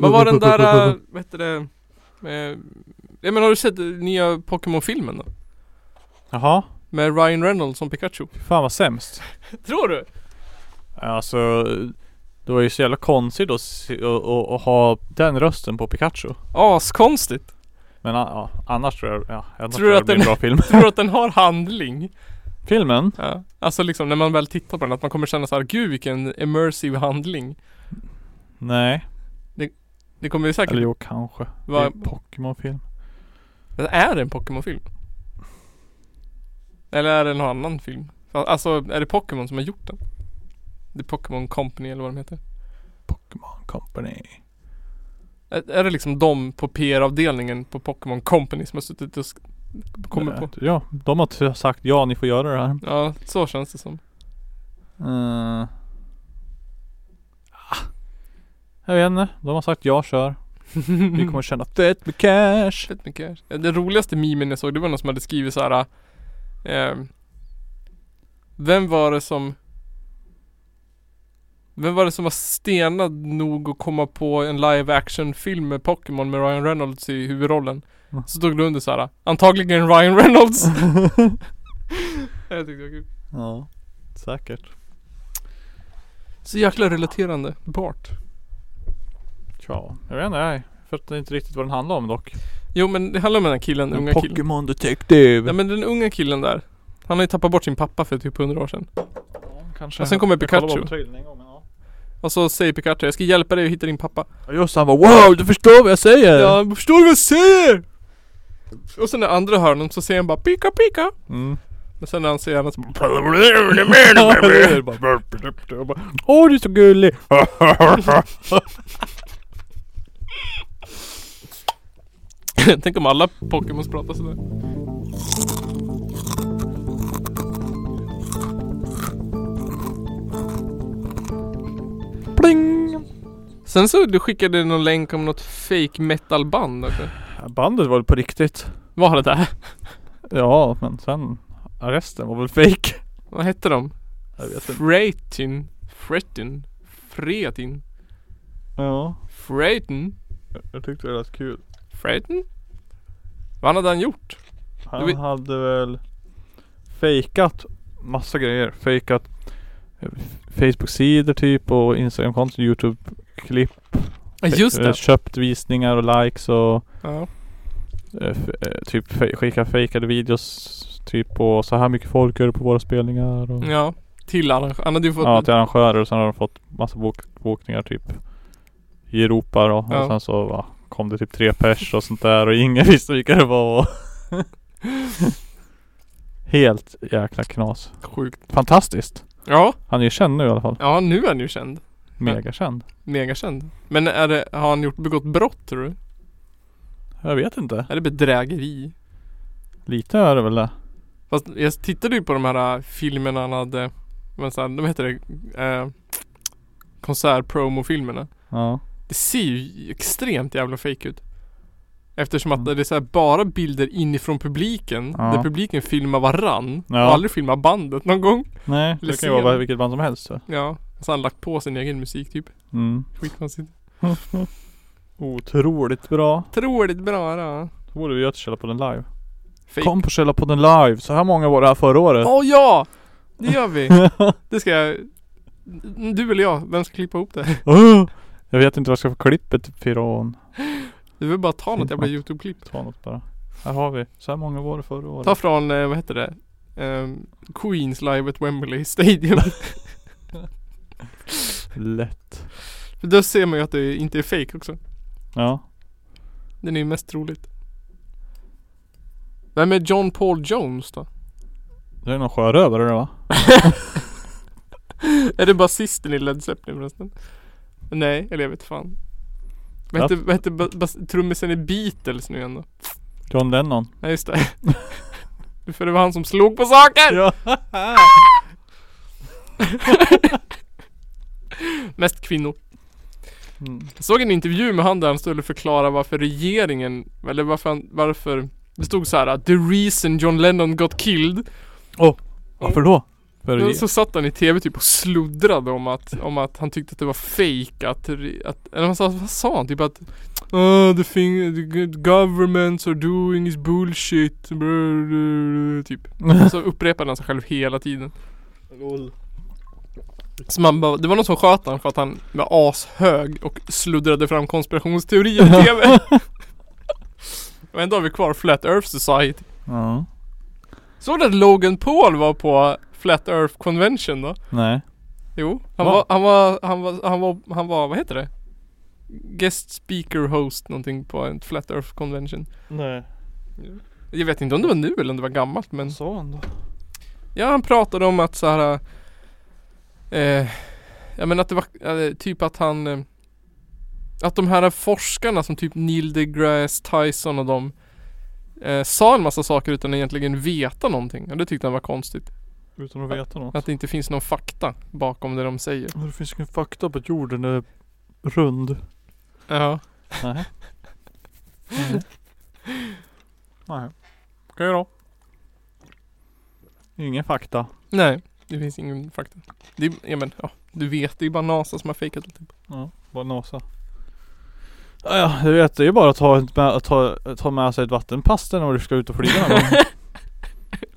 Vad var den där, äh, vad heter det? Eh, ja men har du sett eh, nya Pokémon-filmen då? Jaha. Med Ryan Reynolds som Pikachu. Fan vad sämst. Tror du? Alltså det var ju så jävla konstigt att, att, ha den rösten på Pikachu. Askonstigt. Men ja, annars tror jag, ja, annars Tror tror jag att det blir en bra film. Tror du att den har handling? Filmen? Ja. Alltså liksom när man väl tittar på den att man kommer känna så här, gud vilken immersive handling. Nej. Det kommer ju säkert Eller jo kanske. Det är en Pokémon-film. Är det en Pokémon-film? Eller är det någon annan film? Alltså är det Pokémon som har gjort den? The Pokémon Company eller vad de heter. Pokémon Company. Är, är det liksom de på PR-avdelningen på Pokémon Company som har suttit och kommit på? Ja, de har sagt ja ni får göra det här. Ja, så känns det som. Uh. Jag vet inte. De har sagt ja kör. Vi kommer tjäna fett med cash. Fett mycket cash. Det roligaste memen jag såg det var någon som hade skrivit så här. Eh, vem var det som Vem var det som var stenad nog att komma på en live action film med Pokémon med Ryan Reynolds i huvudrollen? Mm. Så stod det under så här. Antagligen Ryan Reynolds. jag tyckte det var kul. ja, säkert. Så jäkla relaterande. Bart. Ja, jag vet inte. Jag fattar inte riktigt vad den handlar om dock. Jo men det handlar om den här killen, den unga killen. Pokémon Detective. Ja men den unga killen där. Han har ju tappat bort sin pappa för typ 100 år sedan. kanske. Och sen kommer Pikachu. Och så säger Pikachu, jag ska hjälpa dig att hitta din pappa. Ja, Just han bara wow du förstår vad jag säger. Ja, förstår du vad jag säger? Och sen i andra hörnan så säger han bara pika pika. Mm. Men sen när han säger annat så Åh du är så gullig. Tänk om alla Pokémons pratar sådär. Pling. Sen så du skickade någon länk om något fake metalband också. Bandet var väl på riktigt. Vad har det där? Ja, men sen resten var väl fake. Vad hette de? Jag vet inte. Fretin? Fretin? Fretin? Ja, Fretin? jag tyckte det var kul. Fretin? Vad hade han gjort? Han vet- hade väl fejkat massa grejer. Fejkat eh, Facebook-sidor typ och Instagram-konton, YouTube-klipp. Just Eh, det. Köpt visningar och likes och Ja. eh, eh, typ skicka fejkade videos typ på så här mycket folk gör det på våra spelningar och Ja. Till arrangör. Han hade ju fått ja, till arrangörer och sen har de fått massa bok bokningar typ i Europa då. Ja. Och sen så va, kom det typ tre pers och sånt där och ingen visste vilka det var. och Helt jäkla knas. sjukt. Fantastiskt. Ja. Han är ju känd nu i alla fall. Ja nu är han ju känd. Megakänd. Megakänd. Men är det, har han gjort, begått brott tror du? Jag vet inte. Är det bedrägeri? Lite är det väl det. Fast jag tittade ju på de här äh, filmerna han hade Men så här, de heter det äh, Konsertpromo-filmerna Ja. Det ser ju extremt jävla fake ut Eftersom att det är så bara bilder inifrån publiken Ja. Där publiken filmar varann Ja. och aldrig filmar bandet någon gång Nej, Eller det kan ju vara vilket band som helst. Så. Ja Så han lagt på sin egen musik typ Mm. Skitkonstigt Otroligt bra. Otroligt bra då Då borde vi göra till Källarpodden live. Fake Kom på Källarpodden live. Så här många var det här förra året. Åh ja! Det gör vi! Det ska jag Du eller jag, vem ska klippa ihop det? Jag vet inte vad jag ska få klippet ifrån. Du vill bara ta något jävla något. youtube-klipp Ta något bara. Här har vi. Så här många var det förra året. Ta från, eh, vad heter det? Ehm, Queens live at Wembley Stadium. Lätt. För då ser man ju att det inte är fake också. Ja. Den är ju mest troligt. Vem är John Paul Jones då? Det är någon sjörövare det va? Är det basisten i Led Zeppelin förresten? Nej, eller jag vet fan. Vad hette, vad hette bas- trummisen i Beatles nu igen då? John Lennon. Ja just det. För det var han som slog på saker! Ja. Mest kvinnor. Mm. Jag såg en intervju med han där han skulle förklara varför regeringen, eller varför han, varför Det stod så här: The reason John Lennon got killed Varför då? För Men så satt han i tv typ och sluddrade om att, om att han tyckte att det var fake att, att eller vad sa, vad sa han? Typ att oh, the thing the governments are doing is bullshit. Typ. Så upprepade han sig själv hela tiden. Så man bara, det var någon som sköt han för att han var ashög och sluddrade fram konspirationsteorier i tv Och ändå har vi kvar Flat Earth Society. Ja. Såg du att Logan Paul var på Flat Earth Convention då? Nej. Jo, han Va? var, han var, han var, han var, han var, vad heter det? Guest speaker host någonting på en Flat Earth Convention Nej. Jag vet inte om det var nu eller om det var gammalt men sa han då? Ja han pratade om att så här. Eh, ja men att det var eh, typ att han eh, Att de här forskarna som typ Neil deGrasse Tyson och de eh, Sa en massa saker utan egentligen veta någonting och det tyckte han var konstigt Utan att veta något. Att det inte finns någon fakta bakom det de säger Det finns ingen fakta på att jorden är rund. Ja Nej. Nej. Nej. Okej då. Ingen fakta. Nej, det finns ingen fakta. Det är, ja men, ja, du vet, det är bara NASA som har fejkat typ. Ja, bara NASA. Ja, ja, du vet, det är ju bara att ta, ett med, att ta, ta med sig ett vattenpass när du ska ut och flyga någon gång.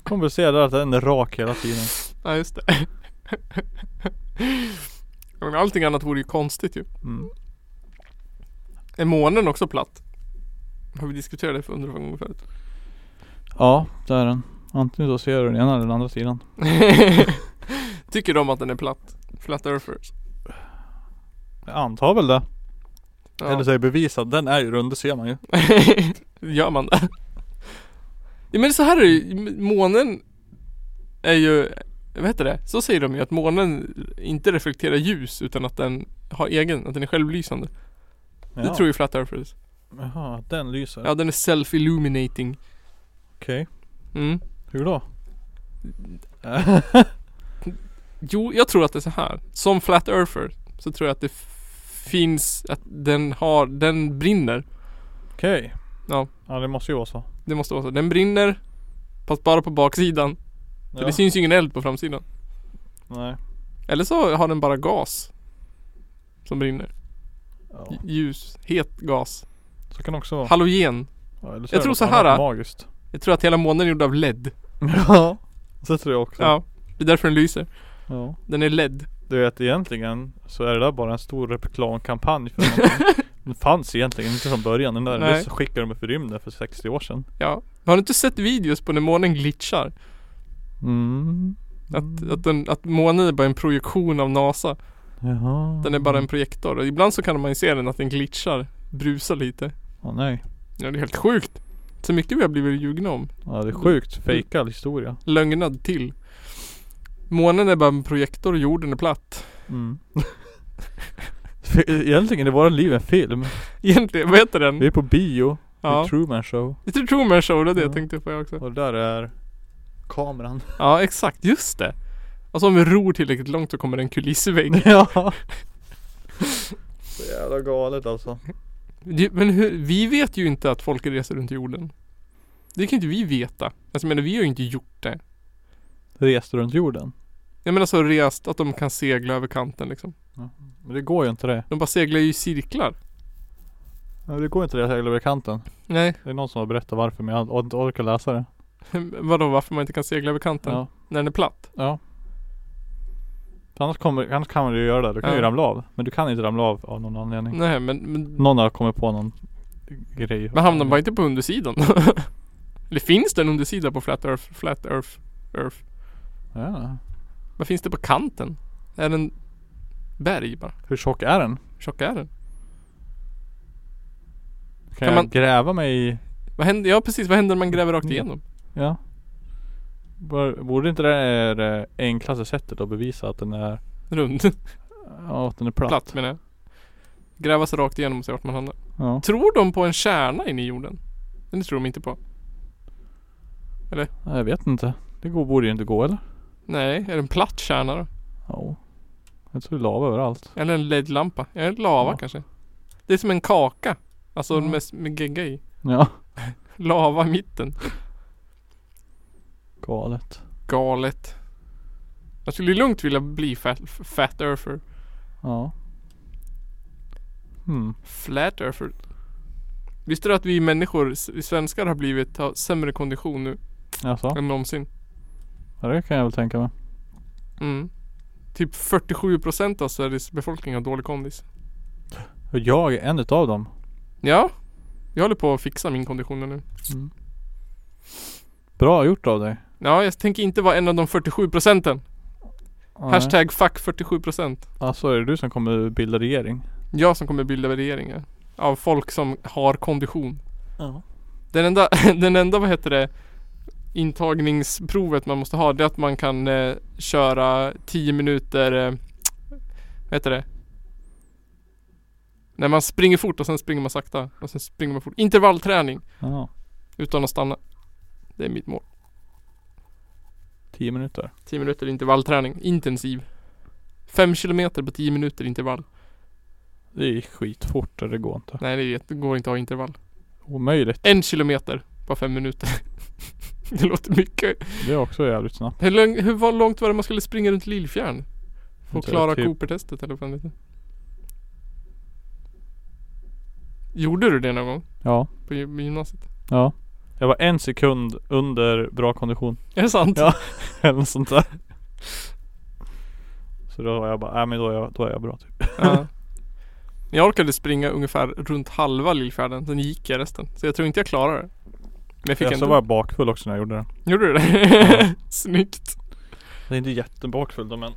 Kommer se där att den är rak hela tiden. Ja, just det. Men Allting annat vore ju konstigt ju. Mm. Är månen också platt? Har vi diskuterat det för hundra gånger förut? Ja, det är den. Antingen så ser du den ena eller den andra sidan. Tycker de att den är platt? Flat earthers? Jag antar väl det. Ja. Eller så är det bevisat. Den är ju rund, det ser man ju. Gör man det? Ja men så här är det ju. Månen är ju, vad heter det? Så säger de ju att månen inte reflekterar ljus utan att den har egen, att den är självlysande. Det Ja. tror ju Flat Earthers. Jaha, den lyser. Ja den är self-illuminating. Okej. Mm. Hur då? Jo, jag tror att det är så här. Som Flat Earther så tror jag att det finns, att den har, den brinner. Okej. Ja. Ja det måste ju vara så. Det måste vara så. Den brinner, fast bara på baksidan. För Ja. det syns ju ingen eld på framsidan. Nej. Eller så har den bara gas. Som brinner. Ja. Ljus, het gas. Så kan det också vara. Halogen. Ja, eller Jag är det tror så här, äh. Magiskt. Jag tror att hela månen är gjord av LED. Ja. Så tror jag också. Ja. Det är därför den lyser. ja. Den är LED. Du vet egentligen så är det där bara en stor reklamkampanj för någonting. Den fanns egentligen inte från början. Den där Nej. Nej. skickade de upp i rymden för 60 år sedan. Ja. Har du inte sett videos på när månen glitchar? Mm. Att, att, den, att månen är bara en projektion av NASA. Jaha. Den är bara en projektor. Och ibland så kan man ju se den att den glitchar. Brusar lite. Åh nej. Ja det är helt sjukt. Så mycket vi har blivit ljugna om. Ja det är sjukt. Fejkad historia. Lögnad till. Månen är bara en projektor och jorden är platt. Mm. Egentligen är våra liv en film. Egentligen, vad heter den? Vi är på bio. Ja. The Truman Show. Är Truman Show, det är det jag Ja. tänkte på jag också. Och där är kameran. Ja exakt, just det. Och så om vi ror tillräckligt långt så kommer det en kulissvägg. ja. Så jävla galet alltså. Men hur, vi vet ju inte att folk reser runt jorden. Det kan inte vi veta. Alltså menar vi har ju inte gjort det. Rest runt jorden. Jag menar så rest att de kan segla över kanten liksom. Men det går ju inte det. De bara seglar ju i cirklar. Ja, det går inte det att segla över kanten. Nej, Det är någon som har berättat varför men jag har inte orkat läsa det. vadå varför man inte kan segla över kanten? Ja. När den är platt? Ja. För Annars, kommer, annars kan man ju göra det. Du kan ju Ja. ramla av. Men du kan inte ramla av av någon anledning. Nej men, men, Någon har kommit på någon grej. men hamnar man inte på undersidan? Eller finns det en undersida på Flat Earth? Flat Earth? Earth? Ja. Vad finns det på kanten? Är den berg bara? Hur tjock är den? Hur tjock är den? Kan, Kan jag man- gräva mig i Vad händer, ja precis, vad händer när man gräver rakt igenom? Ja. Borde inte det är det enklaste sättet att bevisa att den är, Rund. ja, att den är platt? Platt menar jag. Gräva sig rakt igenom och se vart man hamnar. Ja. Tror de på en kärna inne i jorden? Det tror de inte på. Nej, Jag vet inte. Det går, borde ju inte gå eller? Nej, är det en platt kärna då? Ja. Jag tror det är lava överallt. Eller en LED-lampa? Eller lava Ja. kanske? Det är som en kaka. Alltså Ja. med, med gegga i. Ja. Lava i mitten. Galet. Galet. Jag skulle lugnt vilja bli fat, fat earther. Ja. Hmm. Flat earther. Visste du att vi människor, s- svenskar har blivit, har sämre kondition nu Jaså? än någonsin? Ja det kan jag väl tänka mig. Mm. Typ 47% av Sveriges befolkning har dålig kondis. Och jag är en utav dem. Ja. Jag håller på att fixa min kondition nu. Mm. Bra gjort av dig. Ja, jag tänker inte vara en av de 47 procenten. Nej. Hashtag fuck 47 procent. Alltså är det du som kommer bilda regering? Jag som kommer bilda värderingar. Av folk som har kondition. Ja. Den enda, den enda vad heter det intagningsprovet man måste ha det är att man kan eh, köra 10 minuter eh, vad heter det? När man springer fort och sen springer man sakta och sen springer man fort. Intervallträning Ja. utan att stanna. Det är mitt mål. Tio minuter. 10 minuter intervallträning. Intensiv. 5 kilometer på 10 minuter intervall. Det är skitfort och det går inte. Nej det, går inte att ha intervall. Omöjligt. En kilometer på 5 minuter. det låter mycket. Det är också jävligt snabbt. Hur, lång, hur långt var det man skulle springa runt Lillfjärn? För att Inte klara typ- Cooper-testet eller vad det. Gjorde du det någon gång? Ja. På gy- gymnasiet? Ja. Jag var en sekund under bra kondition. Är det sant? Ja. Eller något sånt där. Så då var jag bara, nej men då är jag, då är jag bra typ. Ja. Jag orkade springa ungefär runt halva Lillfjärden, sen gick jag resten. Så jag tror inte jag klarade det. Men jag fick Ja, så var jag bakfull också när jag gjorde det. Gjorde du det? Ja. Snyggt. Det är inte jättebakfull då men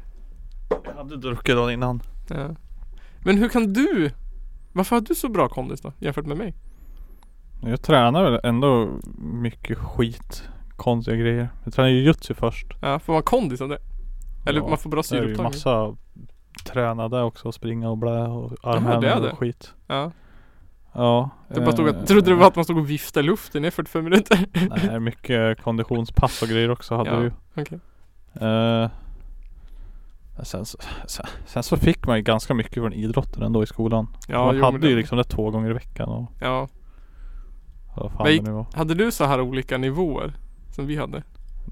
Jag hade druckit dagen innan. Ja. Men hur kan du? Varför har du så bra kondis då? Jämfört med mig? Jag tränar väl ändå mycket skit. Konstiga grejer. Jag tränar ju jutsu först. Ja, får man kondis av det? Eller Ja, man får bra Det är ju syreupptagning? massa tränade också. Springa och blä och armhävningar och skit. Ja. Ja. Du bara stod eh, och, trodde det var att man stod och viftade luften i 45 minuter? Nej mycket konditionspass och grejer också hade Ja. vi ju. Okej. Eh, sen, så, sen, sen så fick man ju ganska mycket från idrotten ändå i skolan. Ja, man jo, hade ju det- liksom det två gånger i veckan och Ja. vad fan det gick- nu var. Hade du så här olika nivåer? Som vi hade?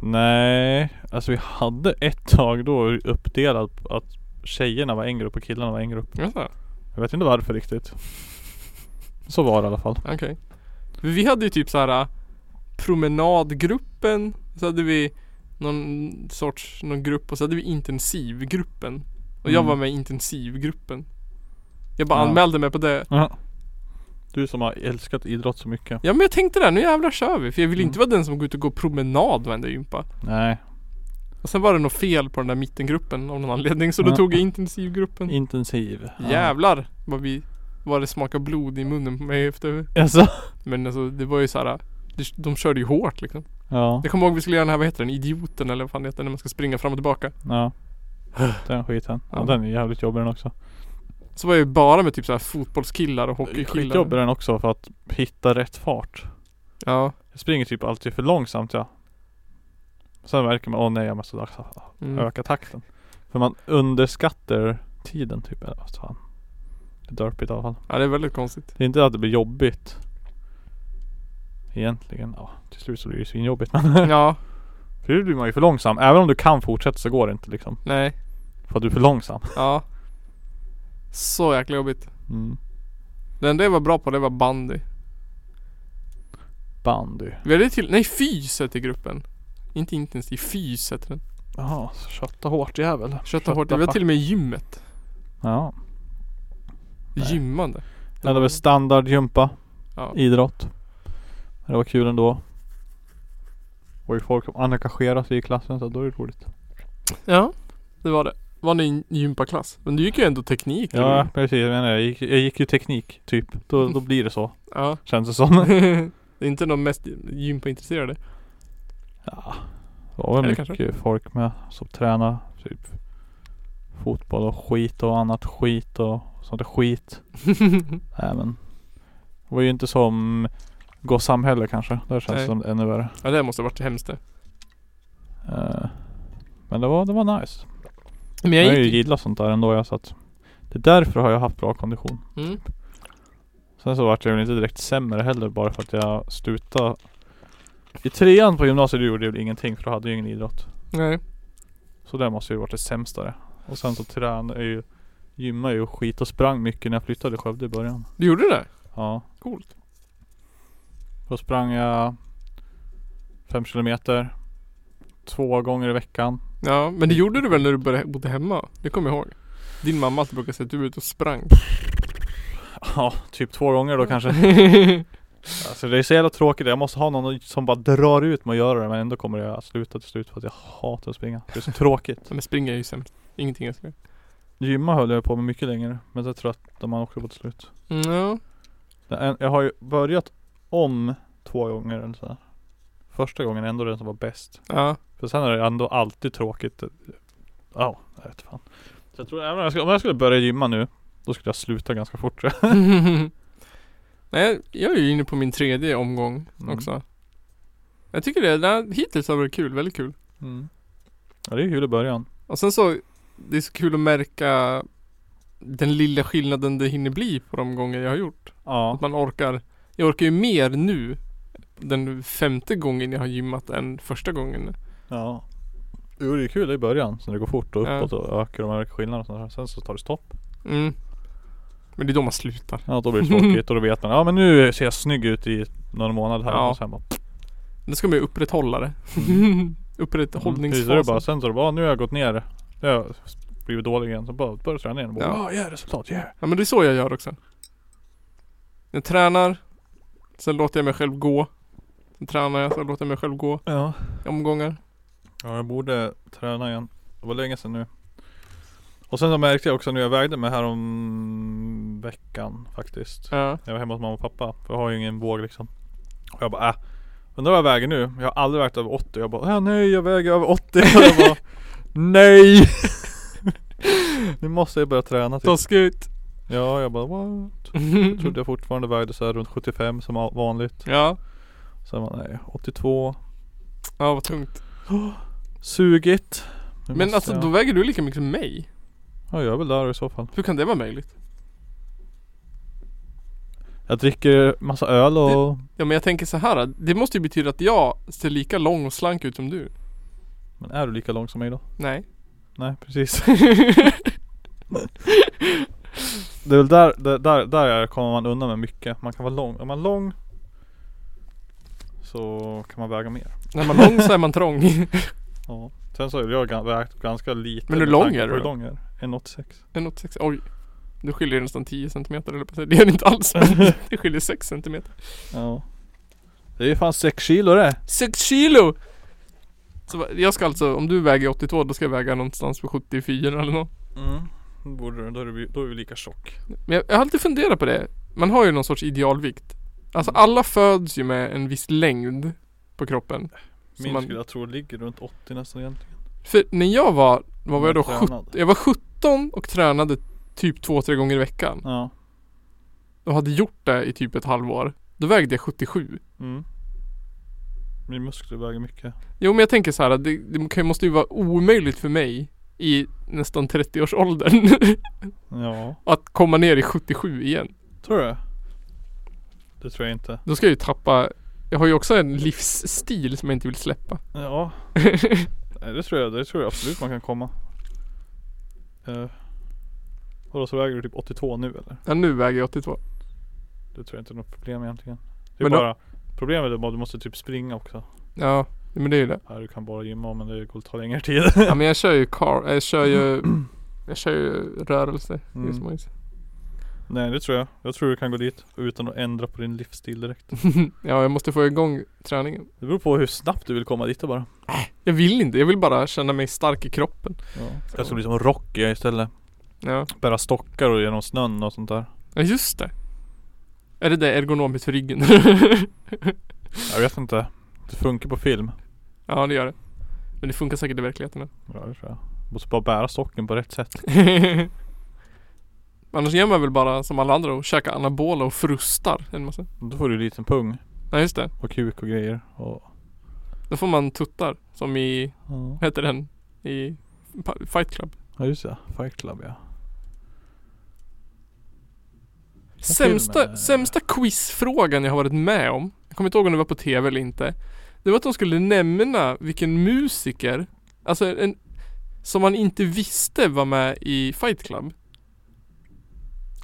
Nej, alltså vi hade ett tag då uppdelat att tjejerna var en grupp och killarna var en grupp. Jaså? Jag vet inte varför riktigt. Så var det i alla fall. Okej. För Vi hade ju typ så här äh, promenadgruppen. Så hade vi någon sorts, någon grupp och så hade vi intensivgruppen. Och jag Mm. var med i intensivgruppen. Jag bara Ja. anmälde mig på det. Ja. Du som har älskat idrott så mycket. Ja men jag tänkte det, nu jävlar kör vi. För jag vill inte Mm. vara den som går ut och går promenad varenda gympa. Nej, Och sen var det något fel på den där mittengruppen av någon anledning. Så då Ja. tog jag intensivgruppen. intensiv. Ja. Jävlar vad vi vad det smakade blod i munnen på mig efter. Alltså. Men alltså det var ju så här. det- De körde ju hårt liksom. Ja. Jag kommer ihåg vi skulle göra den här, vad heter den? Idioten eller vad fan heter när man ska springa fram och tillbaka. Ja. Den skiten. Ja, Ja. den är jävligt jobbig den också. Så var jag ju bara med typ så här fotbollskillar och hockeykillar. Skitjobbig den också för att hitta rätt fart. Ja. Jag springer typ alltid för långsamt ja. Sen märker man, åh nej jag måste Mm. öka takten. För man underskattar tiden typ. Fan. Derpigt i alla fall. ja, det är väldigt konstigt. Det är inte att det blir jobbigt. Egentligen, ja till slut så blir det ju svinjobbigt men Ja, För då blir man ju för långsam. Även om du kan fortsätta så går det inte liksom. nej, För att du är för långsam. ja. Så jäkla jobbigt. Mm. Det enda jag var bra på det var bandy. Bandy. Vi hade till, nej fys hette gruppen. Inte intensiv, fys hette den. Jaha, kötta hårt jävel. Kötta hårt. Vi var till och med i gymmet. Ja. Nej. Gymmande. Det hade väl standardgympa. Ja. Idrott. Det var kul ändå. Och ju folk som engagerar sig i klassen så då är det roligt. ja, det var det. Var ni en gympaklass? Men du gick ju ändå teknik. Ja du? precis, jag menar jag gick, jag gick ju teknik typ. Då, då blir det så. Ja. Känns det som. Det är inte de mest gympaintresserade. Ja. Det var väl Eller mycket kanske. folk med som tränar typ fotboll och skit och annat skit och sånt där skit. Nej men. Det var ju inte som Gå samhälle kanske. Där känns det som ännu värre. ja det måste ha varit hemskt det. Eh, men det var, det var nice. Men Jag jag har ju gick gillat sånt där ändå jag så att Det är därför har jag haft bra kondition. mm. Sen så vart jag väl inte direkt sämre heller bara för att jag slutade I trean på gymnasiet gjorde jag väl ingenting för då hade jag ingen idrott. Nej. Så det måste ju varit det sämsta det. Och sen så tränade jag ju Gymmade ju och skit och sprang mycket när jag flyttade till Skövde i början. Du gjorde det? Ja. Coolt. Då sprang jag fem kilometer Två gånger i veckan. Ja, men det gjorde du väl när du började bodde hemma? Det kommer jag ihåg. Din mamma alltid brukar säga att du var ute och sprang. Ja, typ två gånger då kanske. Alltså det är så jävla tråkigt. Jag måste ha någon som bara drar ut mig att göra det men ändå kommer jag att sluta till slut för att jag hatar att springa. Det är så tråkigt. Men springa är ju sämst. Ingenting jag ska göra. Gymma höll jag på med mycket längre. Men så tröttnar man också på till slut. Mm, Jag har ju börjat om två gånger eller så. Första gången ändå den som var bäst. Ja. För sen är det ändå alltid tråkigt. Ja, jag vet fan. Så jag tror även om jag, skulle, om jag skulle börja gymma nu. Då skulle jag sluta ganska fort jag. Nej, jag är ju inne på min tredje omgång Mm. också. Jag tycker det, här, hittills har det varit kul, väldigt kul. Mm. Ja det är kul i början. Och sen så, det är så kul att märka den lilla skillnaden det hinner bli på de gånger jag har gjort. Ja. Att man orkar, jag orkar ju mer nu den femte gången jag har gymmat än första gången. Ja. Jo det är kul i början. Sen det går fort och Ja. uppåt och ökar och man märker skillnader och sånt där. Sen så tar det stopp. Mm. Men det är då man slutar. Ja då blir det tråkigt och då vet man. Ja men nu ser jag snygg ut i några månader här. Ja. Och sen bara. Då ska man ju upprätthålla det. Upprätthållningsfasen. Mm. Är det bara. Sen så bara. Nu har jag gått ner. Nu har jag blivit dålig igen. Så bara börjar träna igen. Och bara, Ja. ja yeah, resultat yeah. Ja men det är så jag gör också. Jag tränar, sen låter jag mig själv gå. Sen tränar jag, så låter jag mig själv gå Ja. omgångar. Ja jag borde träna igen. Det var länge sedan nu. Och sen så märkte jag också när jag vägde mig här om veckan faktiskt. Ja. Jag var hemma hos mamma och pappa. För jag har ju ingen våg liksom. Och jag bara äh. Undrar vad jag väger nu? Jag har aldrig vägt över 80. Jag bara äh, nej jag väger över 80. Och jag bara nej. nu måste jag börja träna typ. Taskigt. Ja jag bara what? Jag trodde jag fortfarande vägde så här runt 75 som va- vanligt. Ja. Sen var nej 82. Ja vad tungt. Sugigt. Nu Men alltså jag- då väger du lika mycket som mig. Ja jag är väl där i så fall. Hur kan det vara möjligt? Jag dricker massa öl och Ja men jag tänker så här. Det måste ju betyda att jag ser lika lång och slank ut som du. Men är du lika lång som mig då? Nej. Nej precis. Det är väl där, där, där, där kommer man undan med mycket. Man kan vara lång. Är man lång så kan man väga mer. När man är lång så är man trång. Ja. Sen så är jag gan- vägt ganska lite. Men hur med lång tanke är på du Hur då? lång är jag? 1,86. 1,86. Oj. Det skiljer nästan 10 centimeter eller på säga. Det gör det inte alls. Men det skiljer 6 centimeter. Ja. Det är ju fan 6 kilo det. 6 kilo! Så va- jag ska alltså, om du väger 82 då ska jag väga någonstans på 74 eller något. Mm. Då Borde du, då är vi, då är vi lika tjock. Men jag, jag har alltid funderat på det. Man har ju någon sorts idealvikt. Alltså alla föds ju med en viss längd på kroppen. Min man- skulle jag tro ligger runt 80 nästan egentligen. För när jag var, vad var jag då? Men 17, tränad. jag var 17 och tränade typ 2-3 gånger i veckan. Ja. Och hade gjort det i typ ett halvår. Då vägde jag 77. Mm. Min muskler väger mycket. Jo men jag tänker så här att det, det måste ju vara omöjligt för mig i nästan 30-årsåldern Ja. att komma ner i 77 igen. Tror du? Det tror jag inte. Då ska jag ju tappa Jag har ju också en livsstil som jag inte vill släppa. Ja. Nej, det tror jag. Det tror jag absolut man kan komma. Uh, Vadå så väger du typ 82 nu eller? Ja, nu väger jag 82. Det tror jag inte är något problem egentligen. Det är Men då- bara Problemet är bara att du måste typ springa också. Ja, men det är ju det. Här du kan bara gymma men det kommer ta längre tid. Ja men jag kör ju car, jag kör ju Jag kör ju rörelse Mm. just. Nej det tror jag. Jag tror du kan gå dit utan att ändra på din livsstil direkt. Ja jag måste få igång träningen. Det beror på hur snabbt du vill komma dit bara. Jag vill inte, jag vill bara känna mig stark i kroppen. Ja. Jag ska bli som Rocky istället. Ja, Bära stockar och genom snön och sånt där. ja just det. Är det det ergonomiskt för ryggen? Jag vet inte. Det funkar på film. Ja det gör det. Men det funkar säkert i verkligheten. Ja det tror jag. Måste bara bära stocken på rätt sätt. Annars gör man väl bara som alla andra och käkar anabola och frustar en massa. Då får du en liten pung Ja just det. och kuk och grejer. Och, Då får man tuttar. Som i, ja. vad heter den? I Fight Club. ja just det. Fight Club ja. Sämsta, sämsta quizfrågan jag har varit med om. Jag kommer inte ihåg om det var på tv eller inte. Det var att de skulle nämna vilken musiker, alltså en, som man inte visste var med i Fight Club.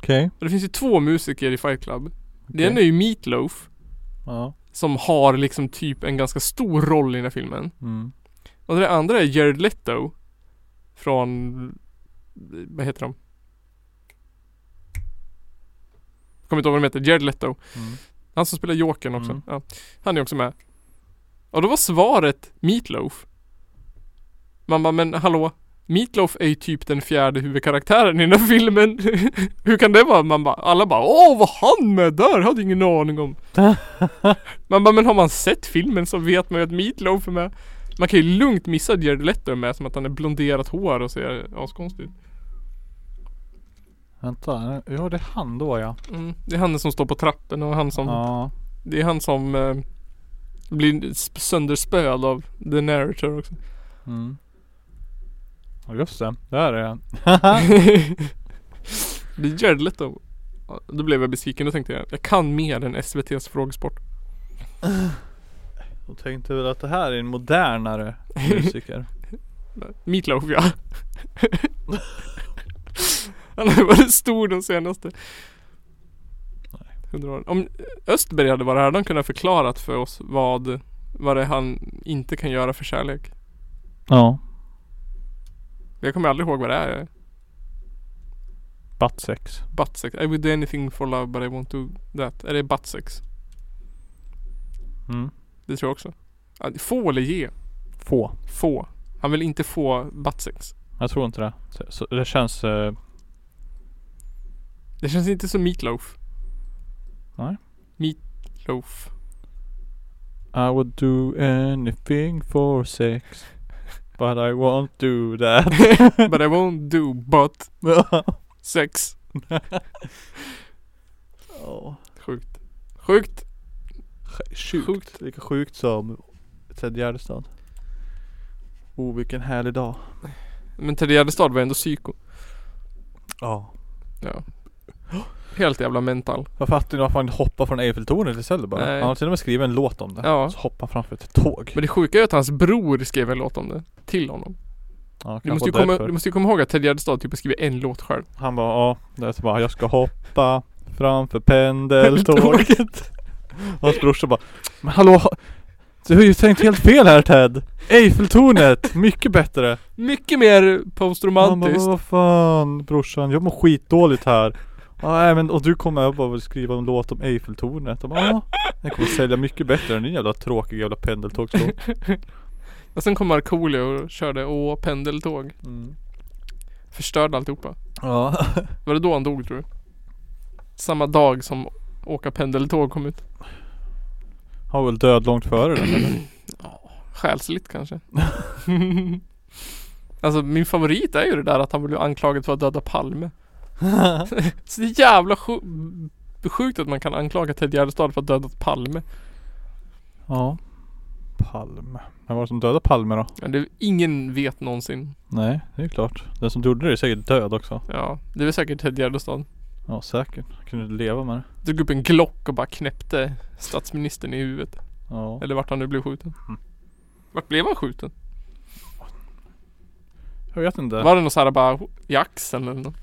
Okej. Och det finns ju två musiker i Fight Club. Det Okej. ena är ju Meatloaf. Ja. Som har liksom typ en ganska stor roll i den här filmen. Mm. Och det andra är Jared Leto. Från, vad heter de? Kommer inte ihåg vad de heter, Jared Leto. Mm. Han som spelar Jokern också. Mm. Ja, han är också med. Och då var svaret Meatloaf. Man bara, men hallå? Meatloaf är ju typ den fjärde huvudkaraktären i den här filmen. Hur kan det vara? Man bara, alla bara, åh var han med där? Hade ingen aning om. man bara, men har man sett filmen så vet man ju att Meatloaf är med. Man kan ju lugnt missa att Jared Leto är med som att han är blonderat hår och ser askonstig ut. Vänta. Ja det är han då ja. Mm. Det är han som står på trappen och han som Ja. Det är han som eh, blir sp- sönderspöad av the narrator också. Mm. Ja just det. Där är han. det är Jared Leto. Då blev jag besviken. Då tänkte jag, jag kan mer än SVT's frågesport. Jag tänkte väl att det här är en modernare musiker. Meatloaf ja. Han har varit stor de senaste. Om Östberg hade varit här, hade han kunnat förklarat för oss vad, vad det är han inte kan göra för kärlek. ja. Jag kommer aldrig ihåg vad det är. Butt sex. Butt sex. I would do anything for love but I won't do that. Är det butt sex? Mm. Det tror jag också. Få eller ge? Få. Få. Han vill inte få butt sex. Jag tror inte det. Så, så det känns eh, Det känns inte som meatloaf. Nej. Meatloaf. I would do anything for sex. But I won't do that. But I won't do butt sex. oh. Sjukt. Sjukt. Sjukt. Sjukt. Lika sjukt som Ted Gärdestad. Oh vilken härlig dag. Men Ted Gärdestad var ändå psyko. Ja. Ja. Helt jävla mental. Jag fattar inte varför han hoppar från Eiffeltornet istället bara. Nej. Han har till och med skrivit en låt om det. Ja. Så hoppar han framför ett tåg. Men det sjuka är att hans bror skrev en låt om det. Till honom. Ja, Du måste, ju komma, du måste ju komma ihåg att Ted Gärdestad typ skrivit en låt själv. Han bara ja, det är så bara jag ska hoppa framför pendeltåget. Och hans brorsa bara Men hallå Du har ju tänkt helt fel här Ted Eiffeltornet, mycket bättre Mycket mer Han bara, postromantiskt. vad fan brorsan, jag mår skitdåligt här Ja men och du kommer bara vill skriva en låt om Eiffeltornet Jag bara, ja, Den kommer sälja mycket bättre än din jävla tråkiga jävla pendeltågslåt Och sen kom Markoolio och körde Åh pendeltåg. mm. Förstörde alltihopa. Ja Var det då han dog tror du? Samma dag som Åka pendeltåg kom ut. Han var väl död långt före den eller? Själsligt kanske. alltså min favorit är ju det där att han blev anklagad för att döda Palme. Så det är jävla sju- sjukt att man kan anklaga Ted Gärdestad för att döda Palme. Ja Palme Vem var det som dödade Palme då? Men det, ingen vet någonsin. Nej, det är klart. Den som gjorde det är säkert död också. Ja, det är säkert Ted Gärdestad. Ja, säkert. Kunde inte leva med det. Drog upp en Glock och bara knäppte statsministern i huvudet. Ja. Eller vart han nu blev skjuten. Mm. Vart blev han skjuten? Jag vet inte. Var det något såhär bara i axeln eller något?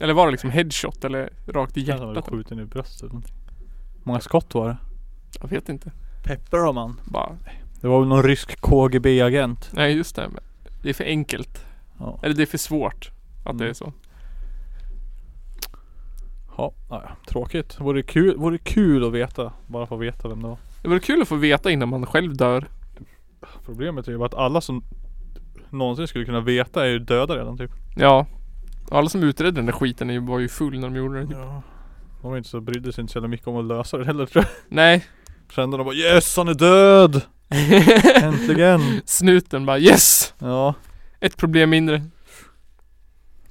Eller var det liksom headshot eller rakt i Han var hjärtat? skjuten i bröstet eller någonting. Många skott var det. Jag vet inte. Pepper om man. Bara, Det var väl någon rysk KGB-agent. nej just det. Det är för enkelt. Ja. Eller det är för svårt. Att det Mm. är så. Ja, ja, tråkigt. Vore kul, vore kul att veta. Bara få veta vem det var. Det vore kul att få veta innan man själv dör. Problemet är ju bara att alla som någonsin skulle kunna veta är ju döda redan typ. Ja. Alla som utredde den där skiten var ju full när de gjorde det. Typ. Ja. De var inte så brydde sig inte så jävla mycket om att lösa det heller tror jag. Nej. Kände de bara yes han är död! Äntligen! Snuten bara yes! Ja. Ett problem mindre.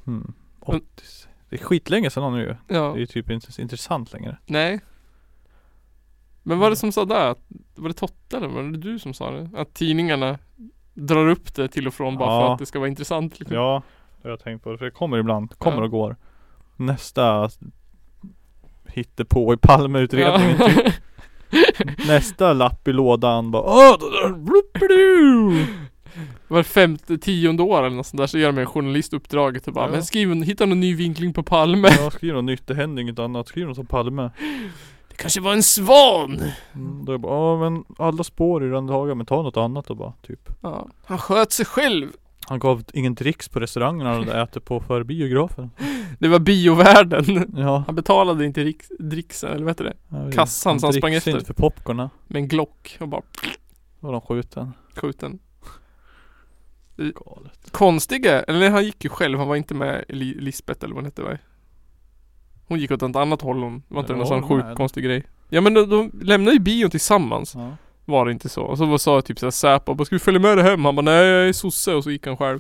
Mm. 80. Det är skitlänge sedan nu ju. Ja. Det är ju typ inte intressant längre. Nej. Men vad var det som sa där? Var det Totte eller var det du som sa det? Att tidningarna drar upp det till och från bara för Ja. att det ska vara intressant liksom. Ja, det har jag tänkt på. För det kommer ibland. Kommer Ja. och går. Nästa på i Palmeutredningen typ. Nästa lapp i lådan bara Åh. Var femte, tionde år eller något sånt där så gör de en journalist uppdraget och bara Ja. Men skriv, en- hitta någon ny vinkling på Palme. Ja, skriv något nytt, det händer inget annat. Skriv något som Palme. Det kanske var en svan. Mm, då är jag bara, ja men alla spår redan tagna men ta något annat då bara, typ. Ja. Han sköt sig själv. Han gav ingen dricks på restaurangen han hade ätit på för biografen. Det var biovärden. Ja. Han betalade inte riks, dricksen, eller vad heter det? vet. Kassan som han sprang efter. inte för popcorna. Med en Glock och bara Var de skjuten. skjuten. Galet. Konstiga, eller han gick ju själv, han var inte med Li- Lisbeth eller vad hon hette va? Hon gick åt ett annat håll hon, var inte det Ja, någon sån sjuk konstig grej? Ja men de, de lämnade ju bion tillsammans, Ja. Var det inte så? Och så var- sa typ såhär Säpo, bara ska vi följa med dig hem? Han bara nej jag är sosse och så gick han själv.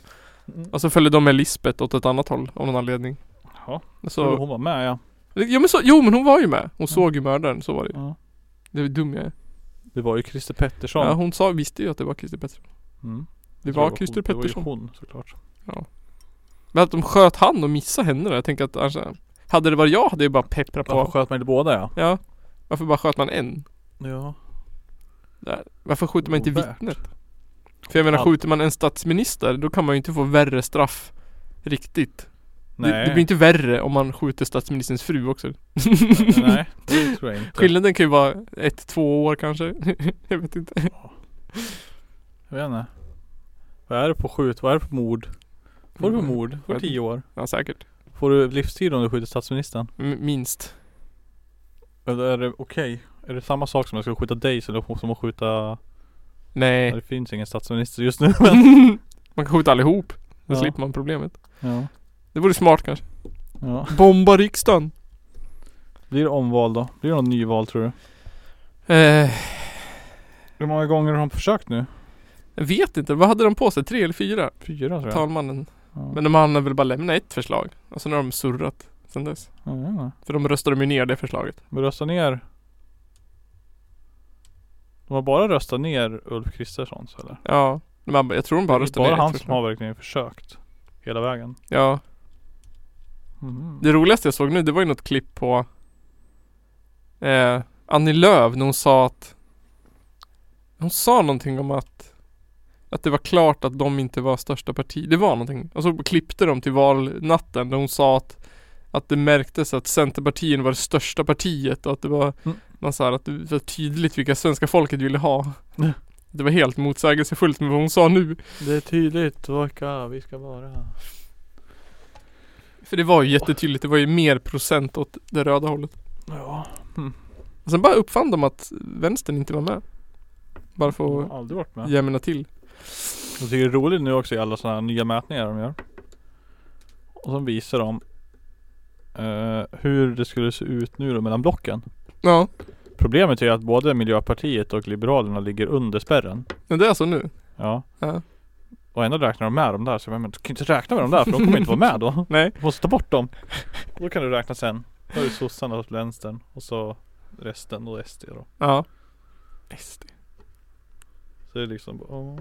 Mm. Och så följde de med Lisbeth åt ett annat håll av någon anledning. Ja, så Så, hon var med ja. ja men så, jo men hon var ju med. Hon såg ju mördaren, så var det ju. ja. Det var dum jag är. Det var ju Christer Pettersson. Ja hon sa, visste ju att det var Christer Pettersson. Mm. Det Så var Christer Pettersson. Det var ju hon såklart. Men att de sköt han och missade henne då? Jag tänker att alltså, Hade det varit jag hade jag bara pepprat på. Varför sköt man inte båda ja? Ja. Varför bara sköt man en? Ja. Varför skjuter man inte vittnet? För jag menar Ja. skjuter man en statsminister då kan man ju inte få värre straff Riktigt. Nej. Det, det blir inte värre om man skjuter statsministerns fru också. Nej, det tror jag inte. Skillnaden kan ju vara ett, två år kanske. jag vet inte. Jag vet inte. Vad är det på skjut? Vad är det på mord? Får du på Mm. mord? Får du tio år? Ja säkert. Får du livstid om du skjuter statsministern? M- minst. Eller är det okej? Är det samma sak som jag ska skjuta dig eller som att skjuta... Nej. Det finns ingen statsminister just nu men... man kan skjuta allihop. Då Ja. slipper man problemet. Ja. Det vore smart kanske. ja. Bomba riksdagen. Blir det omval då? Blir det någon nyval tror du? Eh, Hur många gånger har de försökt nu? jag vet inte. Vad hade de på sig? Tre eller fyra? Fyra tror jag. Talmannen. Ja. Men de hann väl bara lämna ett förslag. Och sen har de surrat sen dess. Ja. För de röstade ju ner det förslaget. Vi röstar ner De har bara röstat ner Ulf Kristerssons eller? Ja. Men jag tror de bara Det är bara ner han som har verkligen försökt Hela vägen Ja. Mhm. Det roligaste jag såg nu det var ju något klipp på eh, Annie Lööf när hon sa att Hon sa någonting om att Att det var klart att de inte var största parti. Det var någonting. Och så klippte de till valnatten där hon sa att Att det märktes att Centerpartiet var det största partiet och att det var Mm. Så här, att det var tydligt vilka svenska folket ville ha. Mm. Det var helt motsägelsefullt med vad hon sa nu. Det är tydligt vilka vi ska vara För det var ju jättetydligt. Det var ju mer procent åt det röda hållet. Ja Och sen bara uppfann de att vänstern inte var med. Bara för att aldrig varit med jämna till. Jag tycker det är roligt nu också i alla sådana här nya mätningar de gör Och så visar de eh, Hur det skulle se ut nu då mellan blocken Ja, Problemet är ju att både Miljöpartiet och Liberalerna ligger under spärren men det är alltså nu. Ja Ja. Och ändå räknar de med de där så jag menar, du kan inte räkna med de där för de kommer inte vara med då Nej. Du måste ta bort dem Då kan du räkna sen Då är det sossarna och vänstern och så resten och SD då Ja. SD. Så det är liksom bara, åh.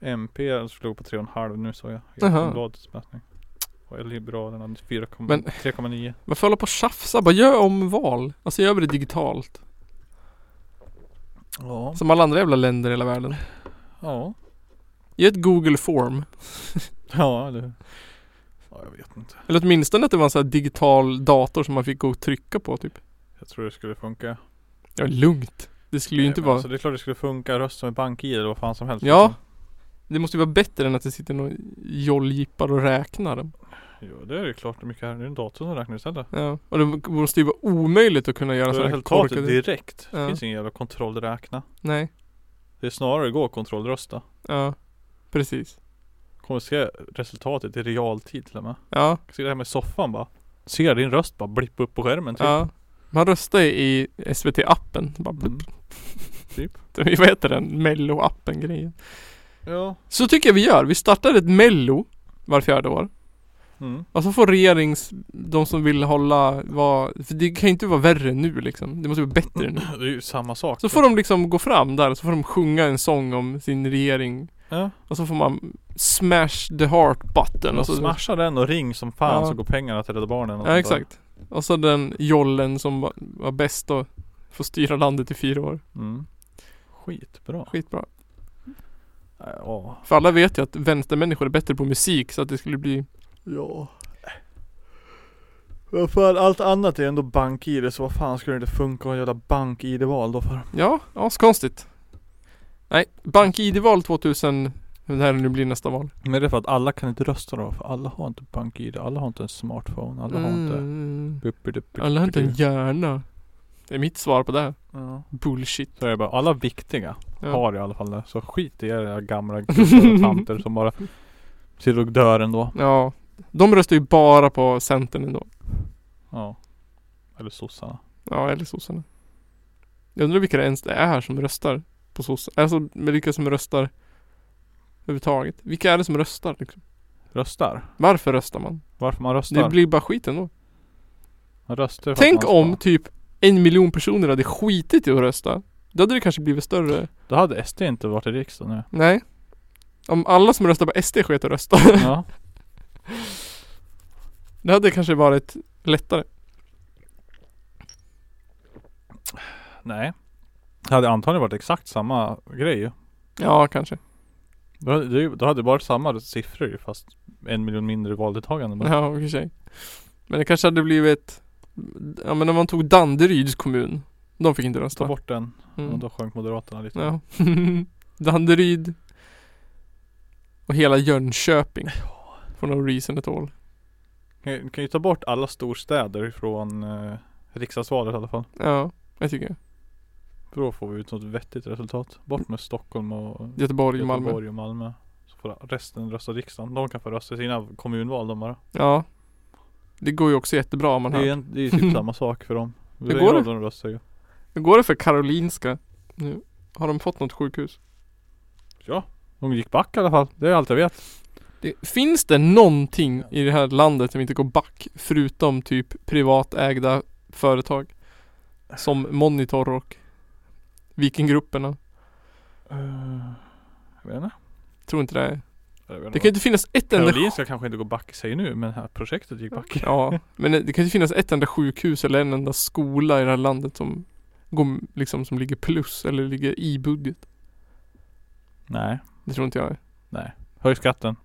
MP slog på 3,5 nu såg jag i. Aftonbladets mätning Och Liberalerna 4,- Men- 3,9 Varför hålla på och tjafsa? Bara gör om val. Alltså gör vi det digitalt. Ja Som alla andra jävla länder i hela världen. Ja Ge ett Google form. Ja eller? Ja jag vet inte Eller åtminstone att det var en sån här digital dator som man fick gå och trycka på typ. Jag tror det skulle funka Ja, lugnt. Det skulle ju inte Nej, vara... alltså, Det är klart det skulle funka rösta med bank-id eller vad fan som helst Ja. liksom. Det måste ju vara bättre än att det sitter någon jolljippar och räknar dem. Jo det är ju klart det mycket här. Det är en dator som räknar istället Ja. Och det måste ju vara omöjligt att kunna göra sådana här korkade... direkt Det Ja. finns ingen jävla kontrollräkna Nej. Det är snarare gå kontrollrösta Ja. Precis. Kommer se resultatet i realtid till och med Ja. Se det här med soffan bara Ser din röst bara blippa upp på skärmen typ Ja. Man röstar i SVT-appen. Bara Mm. blup. Typ. Vad heter den? Mello-appen grejen. Ja. Så tycker jag vi gör. Vi startar ett mello var fjärde år. Mm. Och så får regerings, de som vill hålla, vad, för det kan ju inte vara värre nu liksom. Det måste vara bättre nu. Det är ju samma sak. Så får de liksom gå fram där, så får de sjunga en sång om sin regering. Ja. Och så får man smash the heart button. Och Och så, smasha den och ring som fan Ja. så går pengarna till Rädda Barnen. och ja sånt där. exakt. Och så den jollen som var, var bäst och får styra landet i fyra år. Mm. Skitbra. Skitbra. Ja. För alla vet ju att vänstermänniskor är bättre på musik så att det skulle bli Ja. Vad fan, allt annat är ändå bank-id så vad fan skulle det inte funka att göra bank-id-val då för? Ja, askonstigt. Nej, bank-id-val 2000 när det nu blir nästa val. Men det är för att alla kan inte rösta då för alla har inte bank-id, alla har inte en smartphone, alla har inte Mm. Alla har inte en hjärna. Det är mitt svar på det här. Ja. Bullshit. Så är det bara, alla viktiga Ja. har i alla fall det. Så skit i era gamla gubbar och tanter som bara sitter och dör ändå. Ja. De röstar ju bara på Centern ändå. Ja. Eller sossarna. Ja, eller sossarna. Jag undrar vilka det ens det är här som röstar på sossarna. Alltså med vilka som röstar överhuvudtaget. Vilka är det som röstar liksom? Röstar. Varför röstar man? Varför man röstar? Det blir bara skit ändå. Man röstar för att Tänk man ska- om typ en miljon personer hade skitit i att rösta. Då hade det kanske blivit större. Då hade SD inte varit i riksdagen nu. Nej. Om alla som röstar på SD sket att rösta. Ja. Det hade kanske varit lättare. Nej. Det hade antagligen varit exakt samma grej. Ja, kanske. Då hade, då hade det varit samma siffror fast en miljon mindre valdeltagande bara. Ja, i och för sig. Men det kanske hade blivit Ja men när man tog Danderyds kommun De fick inte Ta rösta. bort den. Mm. Och då sjönk Moderaterna lite. Ja. Danderyd och hela Jönköping. For no reason at all. Kan, kan ju ta bort alla storstäder från eh, riksdagsvalet i alla fall. Ja, jag tycker För då får vi ut något vettigt resultat. Bort med Stockholm och Göteborg och Malmö. Göteborg och Malmö. Så får resten rösta riksdagen. De kan få rösta i sina kommunval de bara. Ja. Det går ju också jättebra om man Det är ju hör. det är ju typ samma sak för dem. Hur går det? De. Hur går det för Karolinska nu? Har de fått något sjukhus? Ja, de gick back i alla fall. Det är allt jag vet. Det, finns det någonting i det här landet som inte går back? Förutom typ privatägda företag? Som Monitor och Vikinggrupperna. Uh, jag vet inte. Tror inte det Det kan inte finnas ett enda Karolinska kanske inte går back i sig nu men det här projektet gick back. Ja, men det kan inte finnas ett enda sjukhus eller en enda skola i det här landet som går liksom som ligger plus eller ligger i budget. Nej, Det tror inte jag. nej. Höj skatten.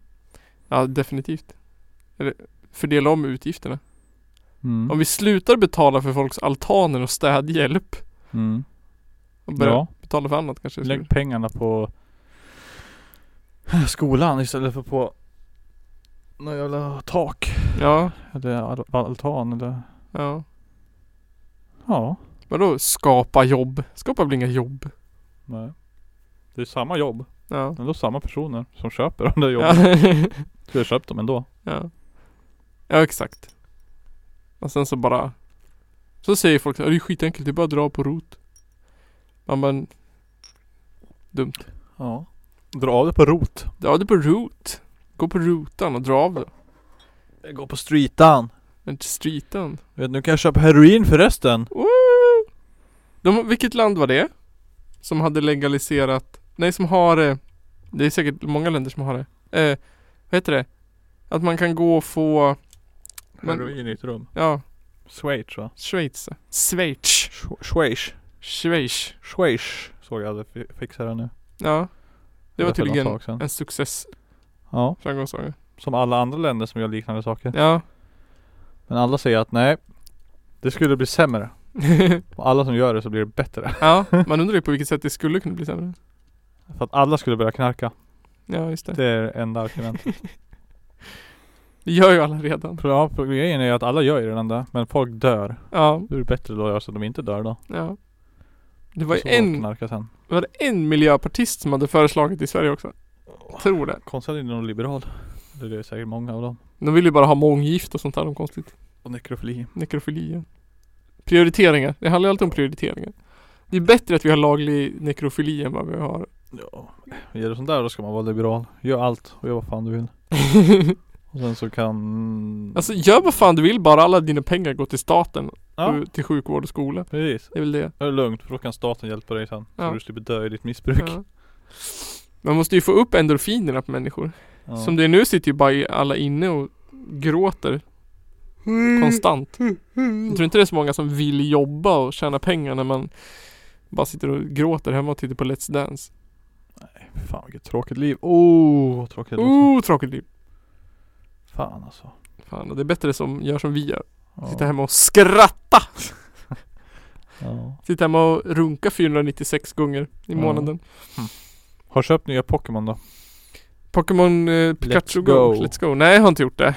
Ja, definitivt. Eller fördela om utgifterna. Mm. Om vi slutar betala för folks altaner och städhjälp Mm. och börjar Ja, betala för annat kanske. lägg pengarna på skolan istället för på något jävla tak. Ja, Eller al- altan eller ja. Ja. Vadå skapa jobb? Skapa väl inga jobb? Nej. Det är samma jobb. Ja. Men då samma personer som köper de där jobben. Ja. Skulle ha köpt dem ändå. ja. Ja, exakt. Och sen så bara Så säger folk att det är skitenkelt, det är bara att dra på rot. Man bara Dumt. Ja. Dra av det på rot. Dra det på rot. Gå på rotan och dra av det. Gå på streetan. Inte streeten. Vet nu kan jag köpa heroin förresten. Woo! De, vilket land var det? Som hade legaliserat Nej som har det Det är säkert många länder som har det eh, Vad heter det? Att man kan gå och få Men- Heroin i ett rum. Ja Schweiz va? Schweiz Schweiz Sch- Schweiz. Schweiz Schweiz. Såg jag hade fi- fixat det nu. Ja Det var tydligen en success Ja. framgångssaga Som alla andra länder som gör liknande saker. Ja Men alla säger att nej. Det skulle bli sämre. Och alla som gör det så blir det bättre. Ja man undrar ju på vilket sätt det skulle kunna bli sämre För att alla skulle börja knarka. Ja just det Det är enda argumentet. Det gör ju alla redan Ja, grejen är att alla gör ju redan det. Men folk dör. Ja Då är det bättre då att göra så att de inte dör då. Ja Det var ju en. Var det en miljöpartist som hade föreslagit i Sverige också? Tror det. Konstigt att det är någon liberal. Det är säkert många av dem. De vill ju bara ha månggifte och sånt här om konstigt. Och nekrofili. Nekrofili ja. Prioriteringar. Det handlar alltid om prioriteringar. Det är bättre att vi har laglig nekrofili än vad vi har. Ja, är det sånt där då ska man vara liberal. Gör allt och gör vad fan du vill. Och sen så kan... alltså gör vad fan du vill bara alla dina pengar går till staten. ja, Till sjukvård och skola. precis. Det är väl det. Det är lugnt för då kan staten hjälpa dig sen. Ja. Så du slipper dö i ditt missbruk. Ja. Man måste ju få upp endorfinerna på människor. Ja. Som det är nu sitter ju bara alla inne och gråter konstant. Jag tror inte det är så många som vill jobba och tjäna pengar när man bara sitter och gråter hemma och tittar på Let's Dance. Fan vilket tråkigt liv. Oh, tråkigt låter. Oh, tråkigt liv. Fan alltså. Fan, och det är bättre som gör som vi gör. Ja. Sitta hemma och skratta! Ja. Sitta hemma och runka 496 gånger i Ja. månaden. Har du köpt nya Pokémon då? Pokémon eh, Pikachu Let's Go. go. Let's Go. Nej, jag har inte gjort det.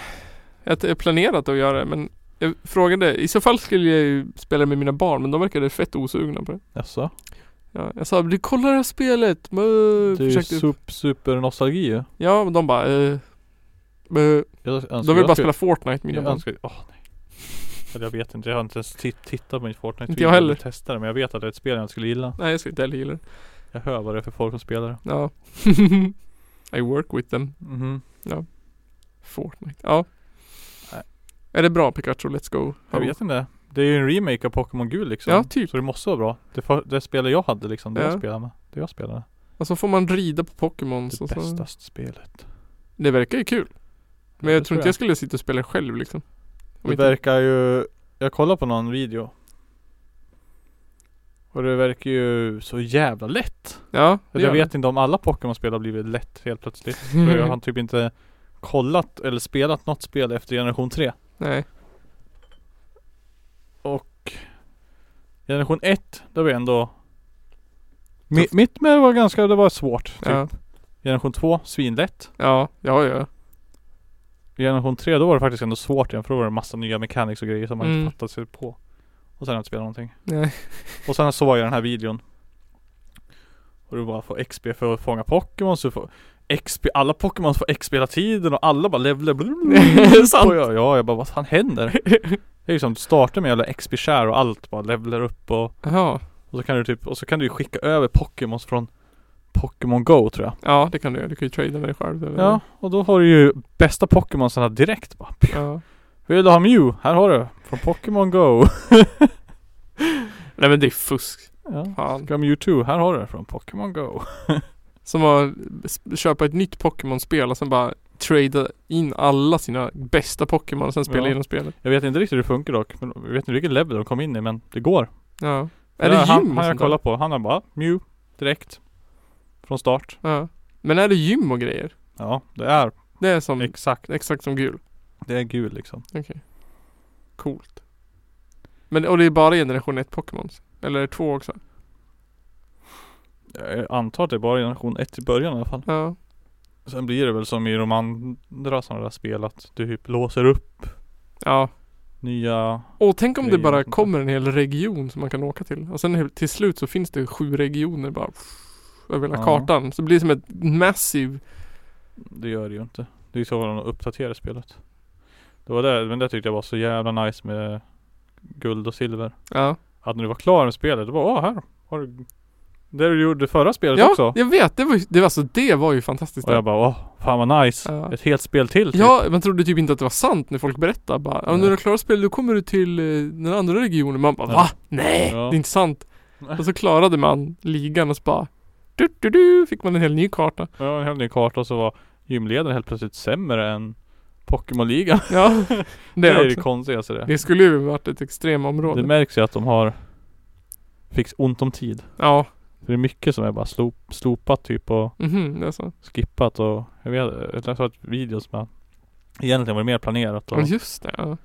Jag har planerat att göra det men jag frågade, i så fall skulle jag ju spela med mina barn men de verkade fett osugna på det. Jaså? Ja, jag sa, du kollar det här spelet. Mö, Det är ju försökte, super, nostalgi ju. Ja, men de bara, eh, mö. Jag De vill jag bara skulle- spela Fortnite mina Jag önskar, åh nej. Eller jag vet inte, jag har inte ens titt, tittat på mitt Fortnite Inte jag heller. Testa det, men jag vet att det är ett spel jag inte skulle gilla. Nej, jag ska inte heller gilla det. Jag hör vad det är för folk som spelar det. Ja. I work with them. Mhm. Fortnite. Ja. Nej. Är det bra Pikachu Let's Go? Jag vet inte. Det är ju en remake av Pokémon Gul liksom. Ja, typ. Så det måste vara bra. Det, för, det spel jag hade liksom, det Ja. jag spelade med. Det jag spelade. Och så får man rida på Pokémon. Det så. bästaste spelet. Det verkar ju kul. Men Ja, jag tror inte jag skulle sitta och spela själv liksom. Om Det inte- verkar ju Jag kollade på någon video Och det verkar ju så jävla lätt Ja, det jag gör vet inte om alla Pokémon-spel har blivit lätt helt plötsligt För jag har typ inte kollat eller spelat något spel efter generation 3 Nej. Och Generation 1, det var ändå mi, Mitt med var ganska, det var svårt typ. Ja. Generation 2, svinlätt Ja, ja, ja. Generation 3, då var det faktiskt ändå svårt igen för då var det massa nya mechanics och grejer som man Mm. inte fattade sig på Och sen har jag inte spelat någonting Nej. Och sen såg jag den här videon Och du bara får XP för att fånga Pokémon så du får XP, alla Pokémon får XP hela tiden och alla bara levlar sant? Jag, ja, jag bara vad fan händer? Det är ju som du startar med jävla XP share och allt bara levlar upp och Jaha. Och så kan du typ, och så kan du skicka över Pokémons från Pokémon Go tror jag Ja, det kan du göra. Du kan ju trada med dig själv. Eller? Ja, och då har du ju bästa Pokémonsarna direkt bara ja. Vill du ha Mew? Här har du, från Pokémon Go Nej men det är fusk. Ja, Fan. ska Mewtwo? Här har du, från Pokémon Go Som att köpa ett nytt Pokémon-spel och sen bara trada in alla sina bästa Pokémon och sen spela Ja. igenom spelet. Jag vet inte riktigt hur det funkar dock, men jag vet inte vilket level de kom in i men det går Ja. Är det han, gym och han jag kollar på, han har bara Mew direkt Från start Ja. Men är det gym och grejer? Ja, det är Det är som, exakt, exakt som gul. det är gul liksom Okej. Coolt. Men, och det är bara generation 1 Pokémons? Eller 2 också? Jag antar att det är bara generation 1 i början i alla fall Ja. Sen blir det väl som i de andra sådana där spel att du typ låser upp Ja. nya Och tänk om det Grejer och bara sånt där. kommer en hel region som man kan åka till. Och sen helt- till slut så finns det sju regioner bara över hela Ja. kartan. Så det blir som ett massiv Det gör det ju inte Det är ju så de uppdaterar spelet Det var det, men det tyckte jag var så jävla nice med Guld och silver Ja. Att när du var klar med spelet, det var åh här har du Det du gjorde förra spelet Ja, också jag vet. Det var, det var, alltså, det var ju fantastiskt. Och jag bara åh, fan vad nice Ja. Ett helt spel till typ. Ja, man trodde typ inte att det var sant när folk berättade bara ja, när du har klarat spelet då kommer du till eh, den andra regionen. Man bara Ja. va? Nej, Ja. det är inte sant. Och så klarade man ligan och så bara du, du, du, fick man en hel ny karta. Ja, en hel ny karta och så var gymledaren helt plötsligt sämre än Pokémon-ligan Ja, Det, det, är det konstigaste det. Det skulle ju varit ett extremområde. Det märks ju att de har Fick ont om tid ja, För det är mycket som är bara slop, slopat typ och mhm, det är så. skippat och Jag vet, jag såg ett video som jag Egentligen var det mer planerat och Ja, just det. Ja.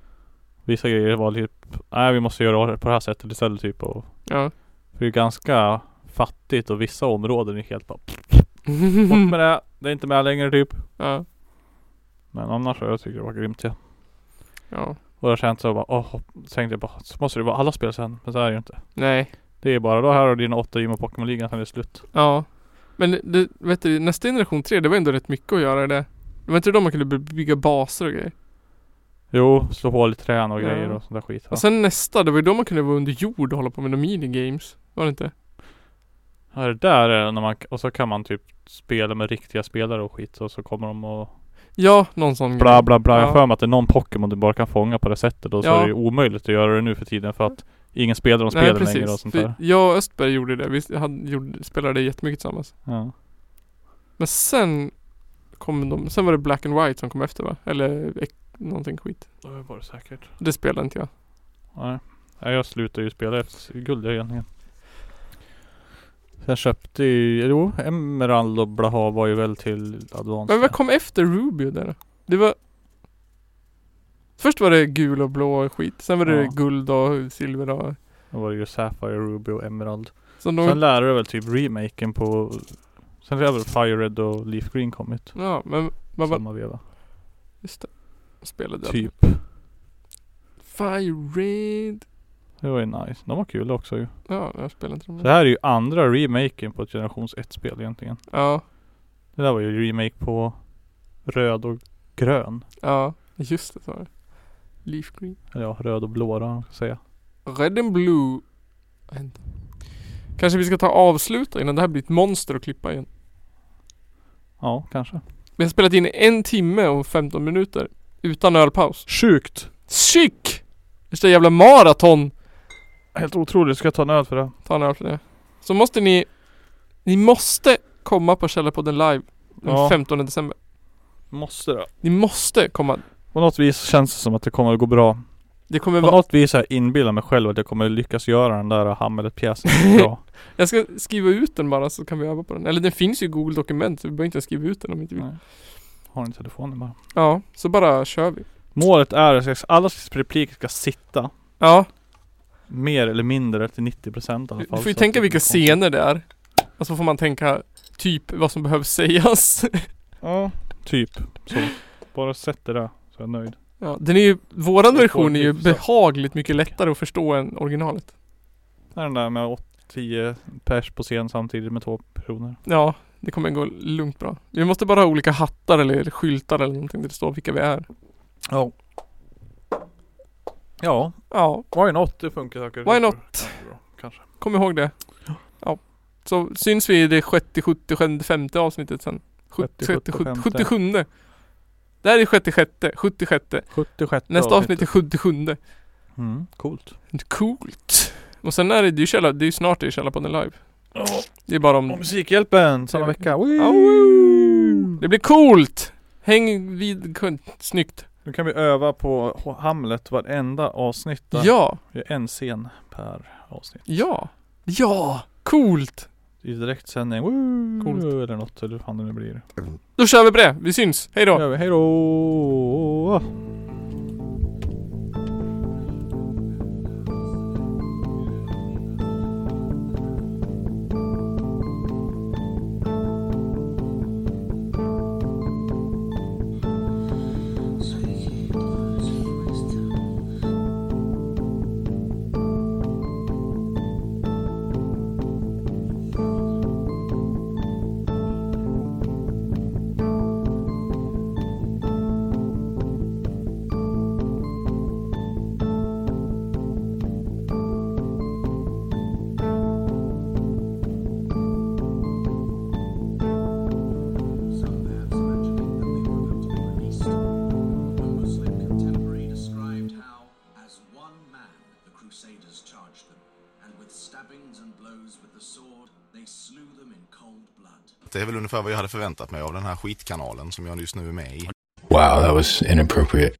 vissa grejer var typ Nej vi måste göra det på det här sättet istället typ och ja. För det är ganska fattigt och vissa områden är helt bara Bort med det, det är inte med längre typ ja. Men annars har jag tycker det var grymt ja. ja. Och jag kände så bara, åh, så tänkte jag bara, så måste det vara alla spel sen. Men så är det ju inte. Nej. Det är bara, då här du dina åtta gym och Pokémon-ligan sen är det slut. Ja. Men det, vet du, nästa generation 3, det var ändå rätt mycket att göra det. Det var inte då man kunde by- bygga baser och grejer? Jo, slå hål i trän och Ja. grejer och sånt där skit. Ja. Och sen nästa, det var ju då man kunde vara under jord och hålla på med några minigames. Var det inte? Ja, det där är när man, och så kan man typ spela med riktiga spelare och skit och så kommer de och Ja, någon sån bla bla bla. Jag Ja. har för mig att det är någon Pokémon du bara kan fånga på det sättet och så Ja. är det ju omöjligt att göra det nu för tiden för att ingen spelar de spelen längre och sånt där. jag och Östberg gjorde det. Vi hade, gjorde, spelade jättemycket tillsammans. Ja. Men sen kom de, sen var det Black and White som kom efter va? Eller ek, någonting skit. Det var det säkert. Det spelade inte jag. Nej. Nej, jag slutade ju spela efter guld egentligen. Sen köpte ju, jo, Emerald och Blaha var ju väl till Advance. Men vad kom efter Ruby där då? Det var Först var det gul och blå skit. Sen var det Ja. guld och silver och Då var det ju Sapphire, Ruby och Emerald. så de, Sen lärde du väl typ remaken på Sen har väl Fire Red och Leaf Green kommit. Ja men var Samma veva. Just det. Spelade. Typ. Fire Red. Det var ju nice. De var kul också ju. Ja, jag spelade inte Så dem. det här är ju andra remaken på ett generations 1-spel egentligen. Ja, Det där var ju remake på röd och grön. ja. Just det så var det. Leaf Green. Eller ja, röd och blå då, man ska säga. Red and Blue. Kanske vi ska ta avsluta innan det här blir ett monster att klippa igen. Ja, kanske. Vi har spelat in en timme och 15 minuter. Utan ölpaus. Sjukt! Chic! Värsta jävla maraton. Helt otroligt. Ska jag ta en öl för det? Ta en öl för det. Så måste ni Ni måste komma på Källarpodden live den Ja. 15 december. Måste det. Ni måste komma. På något vis känns det som att det kommer att gå bra. Det kommer På vara något vis har jag inbillat mig själv att jag kommer lyckas göra den där Hamlet-pjäsen bra. Jag ska skriva ut den bara så kan vi öva på den. Eller den finns ju i Google dokument så vi behöver inte ens skriva ut den om vi inte vill. Nej. Har en telefonen bara. Ja, så bara kör vi. Målet är att alla repliker ska sitta. Ja, Mer eller mindre till 90% i alla du fall. får ju tänka vilka scener det är. Och så får man tänka typ vad som behöver sägas. Ja, typ så. Bara sätt det där så är jag nöjd. Ja, den är ju, våran version är ju behagligt mycket lättare att förstå än originalet. Den där med 10 pers på scen samtidigt med två personer. Ja, det kommer gå lugnt bra. Vi måste bara ha olika hattar eller skyltar eller någonting där det står vilka vi är. Ja. Ja, Ja, why not? Det funkar säkert. Why not? Kanske. kom ihåg det. Ja. Så syns vi i det 60, 70, 75 avsnittet sen. 70, 70, 70, 75. 77. Det här är 66, 76. 76 Nästa avsnitt är 77. Mm, coolt. Coolt. Och sen är det, ju källa, det är ju snart det är Källarpodden live. Det är bara Och om... Musikhjälpen samma vecka. Au! Det blir coolt! Häng vid, snyggt. Nu kan vi öva på Hamlet varenda avsnitt. där. Ja, en scen per avsnitt. ja, ja, coolt! I direktsändning. Woo! Coolt. Eller något, eller hur fan det nu blir. Då kör vi på det, vi syns, hej då! Ungefär vad jag hade förväntat mig av den här skitkanalen som jag just nu är med i. Wow, that was inappropriate.